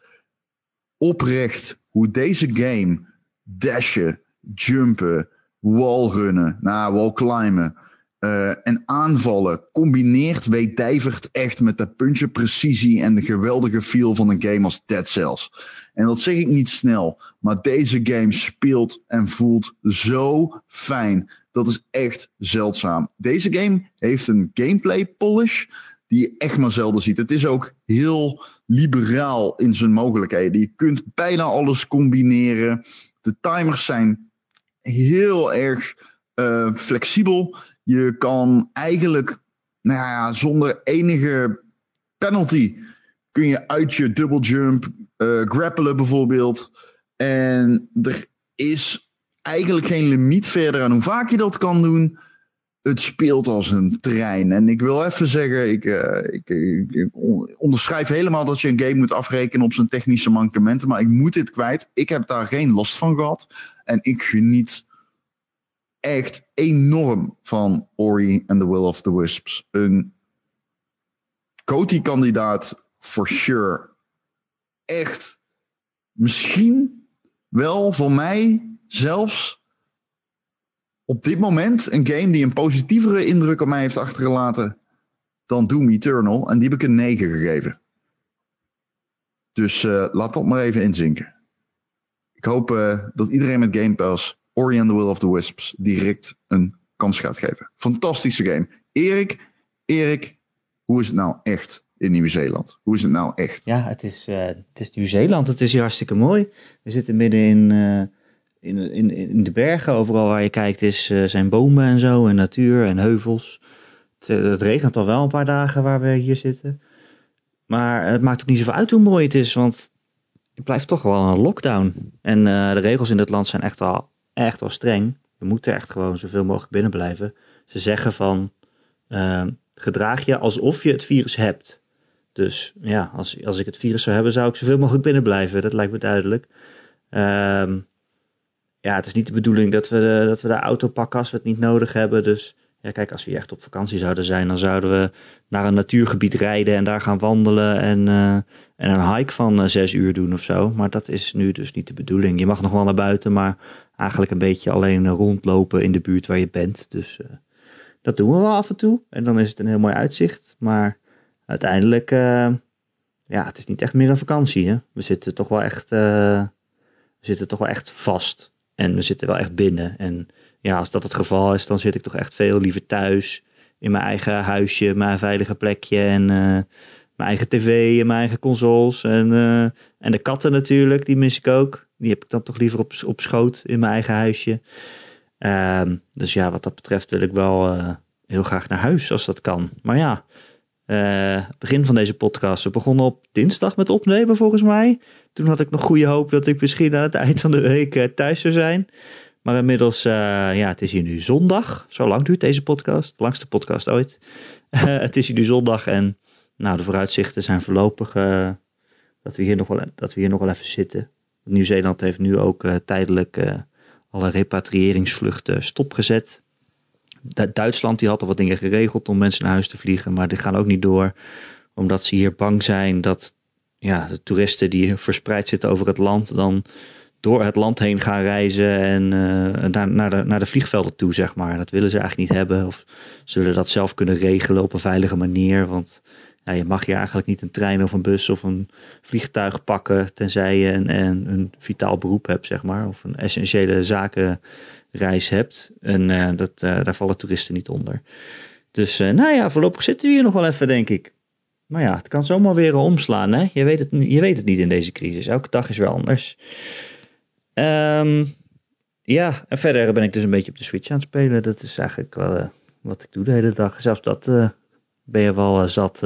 Oprecht hoe deze game dashen, jumpen, wallrunnen, nou, wallclimben uh, en aanvallen combineert weet Dijvert echt met de puntje precisie en de geweldige feel van een game als Dead Cells. En dat zeg ik niet snel, maar deze game speelt en voelt zo fijn. Dat is echt zeldzaam. Deze game heeft een gameplay polish die je echt maar zelden ziet. Het is ook heel liberaal in zijn mogelijkheden. Je kunt bijna alles combineren. De timers zijn heel erg uh, flexibel. Je kan eigenlijk, nou ja, zonder enige penalty kun je uit je double jump uh, grappelen bijvoorbeeld. En er is eigenlijk geen limiet verder aan hoe vaak je dat kan doen. Het speelt als een trein. En ik wil even zeggen, ik, ik, ik, onderschrijf helemaal dat je een game moet afrekenen op zijn technische mankementen. Maar ik moet dit kwijt. Ik heb daar geen last van gehad. En ik geniet echt enorm van Ori and the Will of the Wisps. Een Coty-kandidaat for sure. Echt. Misschien wel voor mij zelfs op dit moment een game die een positievere indruk op mij heeft achtergelaten dan Doom Eternal. En die heb ik een 9 gegeven. Dus uh, laat dat maar even inzinken. Ik hoop uh, dat iedereen met Game Pass Ori and the Will of the Wisps direct een kans gaat geven. Fantastische game. Erik, Erik, hoe is het nou echt in Nieuw-Zeeland? Hoe is het nou echt?
Ja, het is, uh, het is Nieuw-Zeeland. Het is hier hartstikke mooi. We zitten midden in, in, in, in de bergen. Overal waar je kijkt is, uh, zijn bomen en zo. En natuur en heuvels. Het, het, regent al wel een paar dagen waar we hier zitten. Maar het maakt ook niet zoveel uit hoe mooi het is. Want het blijft toch wel een lockdown. En de regels in dit land zijn echt al echt wel streng. We moeten echt gewoon zoveel mogelijk binnen blijven. Ze zeggen van uh, gedraag je alsof je het virus hebt. Dus ja, als, als ik het virus zou hebben, zou ik zoveel mogelijk binnen blijven. Dat lijkt me duidelijk. Uh, ja, het is niet de bedoeling dat we, de, dat we de auto pakken als we het niet nodig hebben. Dus ja, kijk, als we echt op vakantie zouden zijn, dan zouden we naar een natuurgebied rijden en daar gaan wandelen en, uh, en een hike van uh, zes uur doen of zo. Maar dat is nu dus niet de bedoeling. Je mag nog wel naar buiten, maar eigenlijk een beetje alleen rondlopen in de buurt waar je bent. Dus uh, Dat doen we wel af en toe. En dan is het een heel mooi uitzicht. Maar uiteindelijk, ja, het is niet echt meer een vakantie. Hè? We zitten toch wel echt, we zitten toch wel echt vast. En we zitten wel echt binnen. En ja, als dat het geval is, dan zit ik toch echt veel liever thuis. In mijn eigen huisje, mijn veilige plekje. En uh, mijn eigen tv en mijn eigen consoles. En, en de katten natuurlijk, die mis ik ook. Die heb ik dan toch liever op, op schoot in mijn eigen huisje. Um, dus ja, wat dat betreft wil ik wel uh, heel graag naar huis als dat kan. Maar ja, uh, begin van deze podcast. We begonnen op dinsdag met opnemen volgens mij. Toen had ik nog goede hoop dat ik misschien aan het eind van de week uh, thuis zou zijn. Maar inmiddels, ja, het is hier nu zondag. Zo lang duurt deze podcast. Langste podcast ooit. het is hier nu zondag en nou, de vooruitzichten zijn voorlopig dat, we hier nog wel, dat we hier nog wel even zitten. Nieuw-Zeeland heeft nu ook tijdelijk alle repatriëringsvluchten stopgezet. Duitsland die had al wat dingen geregeld om mensen naar huis te vliegen, maar die gaan ook niet door. Omdat ze hier bang zijn dat ja, de toeristen die verspreid zitten over het land dan door het land heen gaan reizen en uh, naar, naar, de, naar de vliegvelden toe, zeg maar. Dat willen ze eigenlijk niet hebben. Of zullen dat zelf kunnen regelen op een veilige manier. Want ja, je mag hier eigenlijk niet een trein of een bus of een vliegtuig pakken, tenzij je een, een, een vitaal beroep hebt, zeg maar, of een essentiële zakenreis hebt. En uh, dat, uh, daar vallen toeristen niet onder. Dus nou ja, voorlopig zitten we hier nog wel even, denk ik. Maar ja, het kan zomaar weer omslaan, hè? Je weet het, je weet het niet in deze crisis. Elke dag is weer anders. Um, ja, en verder ben ik dus een beetje op de Switch aan het spelen. Dat is eigenlijk wel wat ik doe de hele dag. Zelfs dat ben je wel uh, zat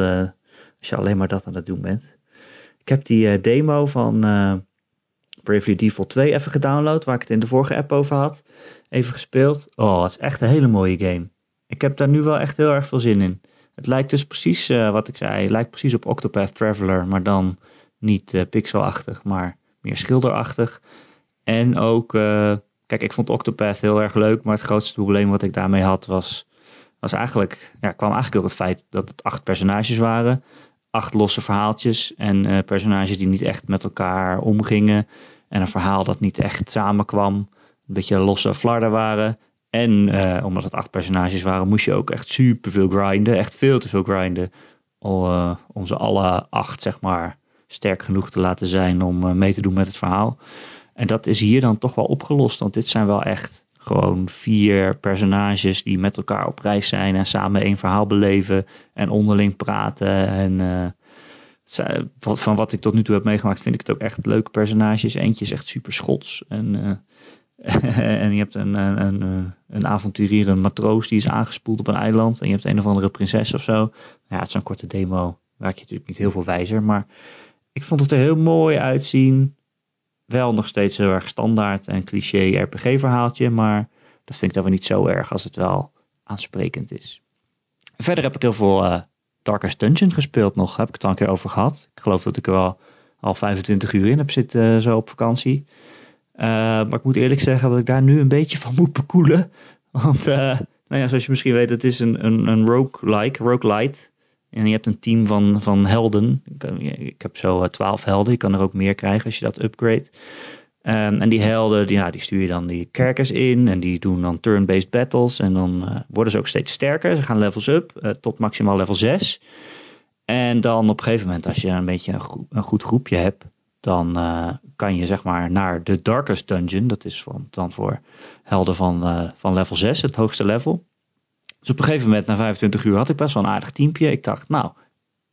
als je alleen maar dat aan het doen bent. Ik heb die demo van Bravely Default 2 even gedownload, waar ik het in de vorige app over had. Even gespeeld. Oh, het is echt een hele mooie game. Ik heb daar nu wel echt heel erg veel zin in. Het lijkt dus precies, wat ik zei, lijkt precies op Octopath Traveler, maar dan niet pixelachtig, maar meer schilderachtig. En ook, kijk, ik vond Octopath heel erg leuk, maar het grootste probleem wat ik daarmee had was was eigenlijk, ja, kwam eigenlijk door het feit dat het acht personages waren. Acht losse verhaaltjes en personages die niet echt met elkaar omgingen. En een verhaal dat niet echt samenkwam. Een beetje losse flarden waren. En uh, omdat het acht personages waren, moest je ook echt super veel grinden. Echt veel te veel grinden. Uh, om ze alle acht, zeg maar, sterk genoeg te laten zijn om mee te doen met het verhaal. En dat is hier dan toch wel opgelost. Want dit zijn wel echt gewoon vier personages die met elkaar op reis zijn en samen één verhaal beleven en onderling praten. En van wat ik tot nu toe heb meegemaakt, vind ik het ook echt leuke personages. Eentje is echt super schots. En, en je hebt een, een, een, een avonturier, een matroos, die is aangespoeld op een eiland. En je hebt een of andere prinses of zo. Ja, het is een korte demo. Raak je natuurlijk niet heel veel wijzer. Maar ik vond het er heel mooi uitzien wel nog steeds heel erg standaard en cliché RPG-verhaaltje, maar dat vind ik dan weer niet zo erg als het wel aansprekend is. Verder heb ik heel veel uh, Darkest Dungeon gespeeld nog, heb ik het al een keer over gehad. Ik geloof dat ik er wel al 25 uur in heb zitten uh, zo op vakantie. Uh, maar ik moet eerlijk zeggen dat ik daar nu een beetje van moet bekoelen. Want nou ja, zoals je misschien weet, het is een, een, een roguelike, roguelite. En je hebt een team van, van helden. Ik heb zo eh, twaalf helden. Je kan er ook meer krijgen als je dat upgrade. Um, en die helden, die, die stuur je dan die kerkers in. En die doen dan turn-based battles. En dan worden ze ook steeds sterker. Ze gaan levels up tot maximaal level 6. En dan op een gegeven moment, als je een beetje een goed groepje hebt. Dan uh, kan je zeg maar naar de Darkest Dungeon. Dat is dan voor helden van, van level 6, het hoogste level. Dus op een gegeven moment, na 25 uur, had ik best wel een aardig teampje. Ik dacht, nou,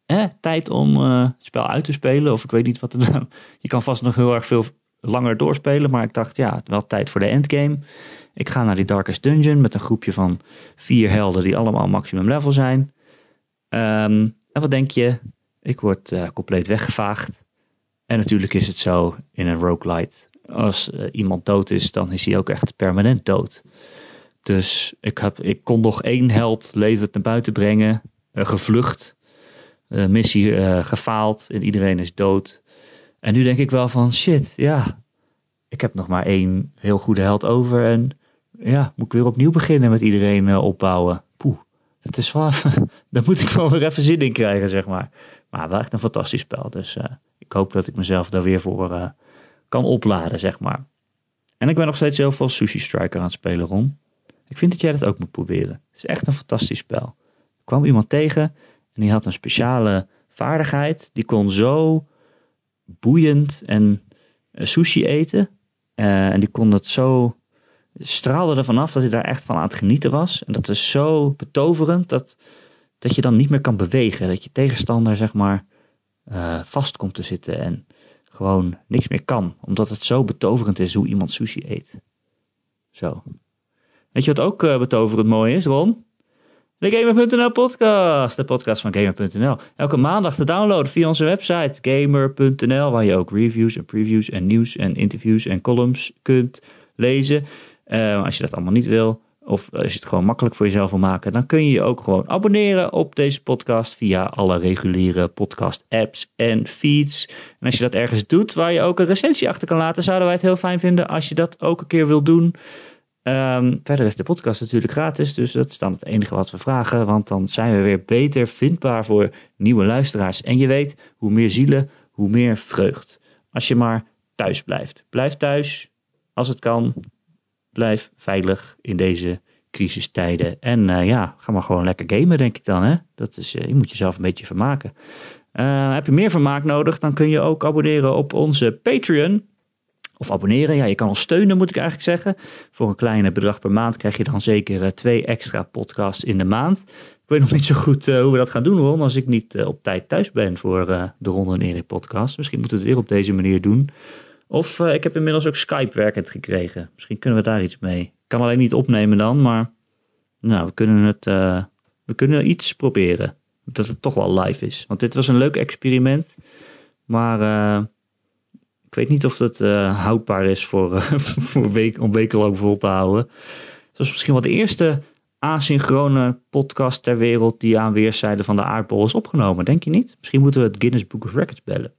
hè, tijd om uh, het spel uit te spelen. Of ik weet niet wat er dan. Je kan vast nog heel erg veel langer doorspelen. Maar ik dacht, ja, wel tijd voor de endgame. Ik ga naar die Darkest Dungeon met een groepje van vier helden die allemaal maximum level zijn. Um, en wat denk je? Ik word compleet weggevaagd. En natuurlijk is het zo in een roguelite. Als uh, iemand dood is, dan is hij ook echt permanent dood. Dus ik, heb, ik kon nog één held levend naar buiten brengen. Uh, gevlucht. Uh, missie gefaald. En iedereen is dood. En nu denk ik wel van shit, ja. Ik heb nog maar één heel goede held over. En ja, moet ik weer opnieuw beginnen met iedereen opbouwen. Poeh. Het is wel daar moet ik wel weer even zin in krijgen, zeg maar. Maar wel echt een fantastisch spel. Dus ik hoop dat ik mezelf daar weer voor kan opladen, zeg maar. En ik ben nog steeds heel veel Sushi Striker aan het spelen, Ron. Ik vind dat jij dat ook moet proberen. Het is echt een fantastisch spel. Er kwam iemand tegen en die had een speciale vaardigheid. Die kon zo boeiend en eh, sushi eten. Eh, en die kon het zo straalde er vanaf dat hij daar echt van aan het genieten was. En dat is zo betoverend dat, dat je dan niet meer kan bewegen. Dat je tegenstander zeg maar uh, vast komt te zitten en gewoon niks meer kan. Omdat het zo betoverend is hoe iemand sushi eet. Zo. Weet je wat ook uh, betoverend mooi is, Ron? De Gamer.nl podcast, de podcast van Gamer.nl. Elke maandag te downloaden via onze website Gamer.nl, waar je ook reviews en previews en nieuws en interviews en columns kunt lezen. Uh, als je dat allemaal niet wil, of als je het gewoon makkelijk voor jezelf wil maken, dan kun je je ook gewoon abonneren op deze podcast via alle reguliere podcast apps en feeds. En als je dat ergens doet waar je ook een recensie achter kan laten, zouden wij het heel fijn vinden als je dat ook een keer wil doen. Um, verder is de podcast natuurlijk gratis, dus dat is dan het enige wat we vragen, want dan zijn we weer beter vindbaar voor nieuwe luisteraars. En je weet, hoe meer zielen, hoe meer vreugd. Als je maar thuis blijft. Blijf thuis, als het kan. Blijf veilig in deze crisistijden. En uh, ja, ga maar gewoon lekker gamen, denk ik dan. Hè? Dat is, uh, je moet jezelf een beetje vermaken. Uh, heb je meer vermaak nodig, dan kun je ook abonneren op onze Patreon. Of abonneren, ja, je kan ons steunen, moet ik eigenlijk zeggen. Voor een kleine bedrag per maand krijg je dan zeker twee extra podcasts in de maand. Ik weet nog niet zo goed hoe we dat gaan doen, hoor. Als ik niet op tijd thuis ben voor de Ronde en Erik podcast. Misschien moeten we het weer op deze manier doen. Of uh, ik heb inmiddels ook Skype werkend gekregen. Misschien kunnen we daar iets mee. Ik kan alleen niet opnemen dan, maar nou, we kunnen het, uh, we kunnen iets proberen. Dat het toch wel live is. Want dit was een leuk experiment. Maar uh, ik weet niet of het houdbaar is voor, voor week, om wekenlang vol te houden. Het was misschien wel de eerste asynchrone podcast ter wereld die aan weerszijden van de aardbol is opgenomen. Denk je niet? Misschien moeten we het Guinness Book of Records bellen.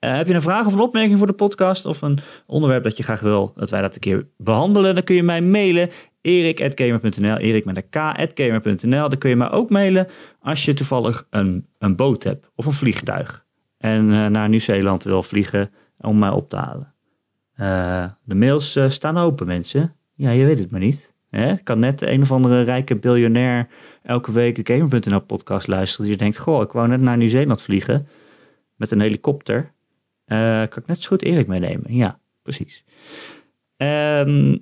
Uh, heb je een vraag of een opmerking voor de podcast of een onderwerp dat je graag wil dat wij dat een keer behandelen, dan kun je mij mailen erik.gamer.nl, erik met een k.gamer.nl. Dan kun je mij ook mailen als je toevallig een, een boot hebt of een vliegtuig en uh, naar Nieuw-Zeeland wil vliegen om mij op te halen. Uh, de mails staan open mensen. Ja, je weet het maar niet. Hè? Kan net een of andere rijke biljonair elke week de Gamer.nl podcast luisteren die denkt, goh, ik wou net naar Nieuw-Zeeland vliegen met een helikopter. Uh, kan ik net zo goed Erik meenemen? Ja, precies. Um, uh,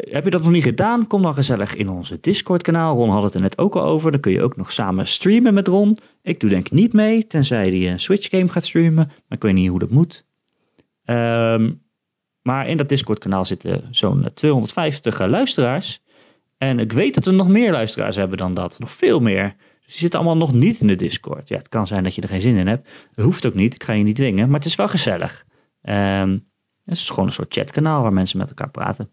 heb je dat nog niet gedaan? Kom dan gezellig in onze Discord-kanaal. Ron had het er net ook al over. Dan kun je ook nog samen streamen met Ron. Ik doe denk ik niet mee, tenzij hij een Switch-game gaat streamen. Maar ik weet niet hoe dat moet. Um, maar in dat Discord-kanaal zitten zo'n 250 luisteraars. En ik weet dat we nog meer luisteraars hebben dan dat. Nog veel meer. Die zitten allemaal nog niet in de Discord. Ja, het kan zijn dat je er geen zin in hebt. Dat hoeft ook niet, ik ga je niet dwingen, maar het is wel gezellig. Um, het is gewoon een soort chatkanaal waar mensen met elkaar praten.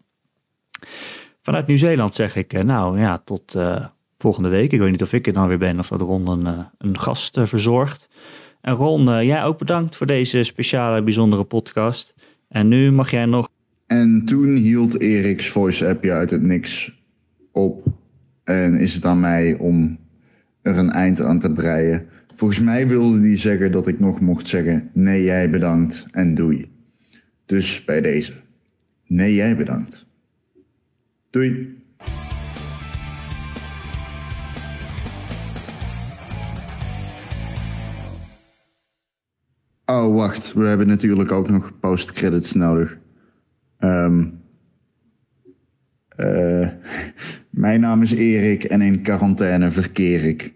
Vanuit Nieuw-Zeeland zeg ik, nou ja, tot uh, volgende week. Ik weet niet of ik er dan weer ben of dat Ron een, uh, een gast verzorgt. En Ron, jij ook bedankt voor deze speciale, bijzondere podcast. En nu mag jij nog...
En toen hield Erik's voice appje uit het niks op. En is het aan mij om er een eind aan te breien. Volgens mij wilde hij zeggen dat ik nog mocht zeggen: nee, jij bedankt en doei. Dus bij deze: nee, jij bedankt. Doei. Oh, wacht. We hebben natuurlijk ook nog post-credits nodig. Um, uh, mijn naam is Erik en in quarantaine verkeer ik.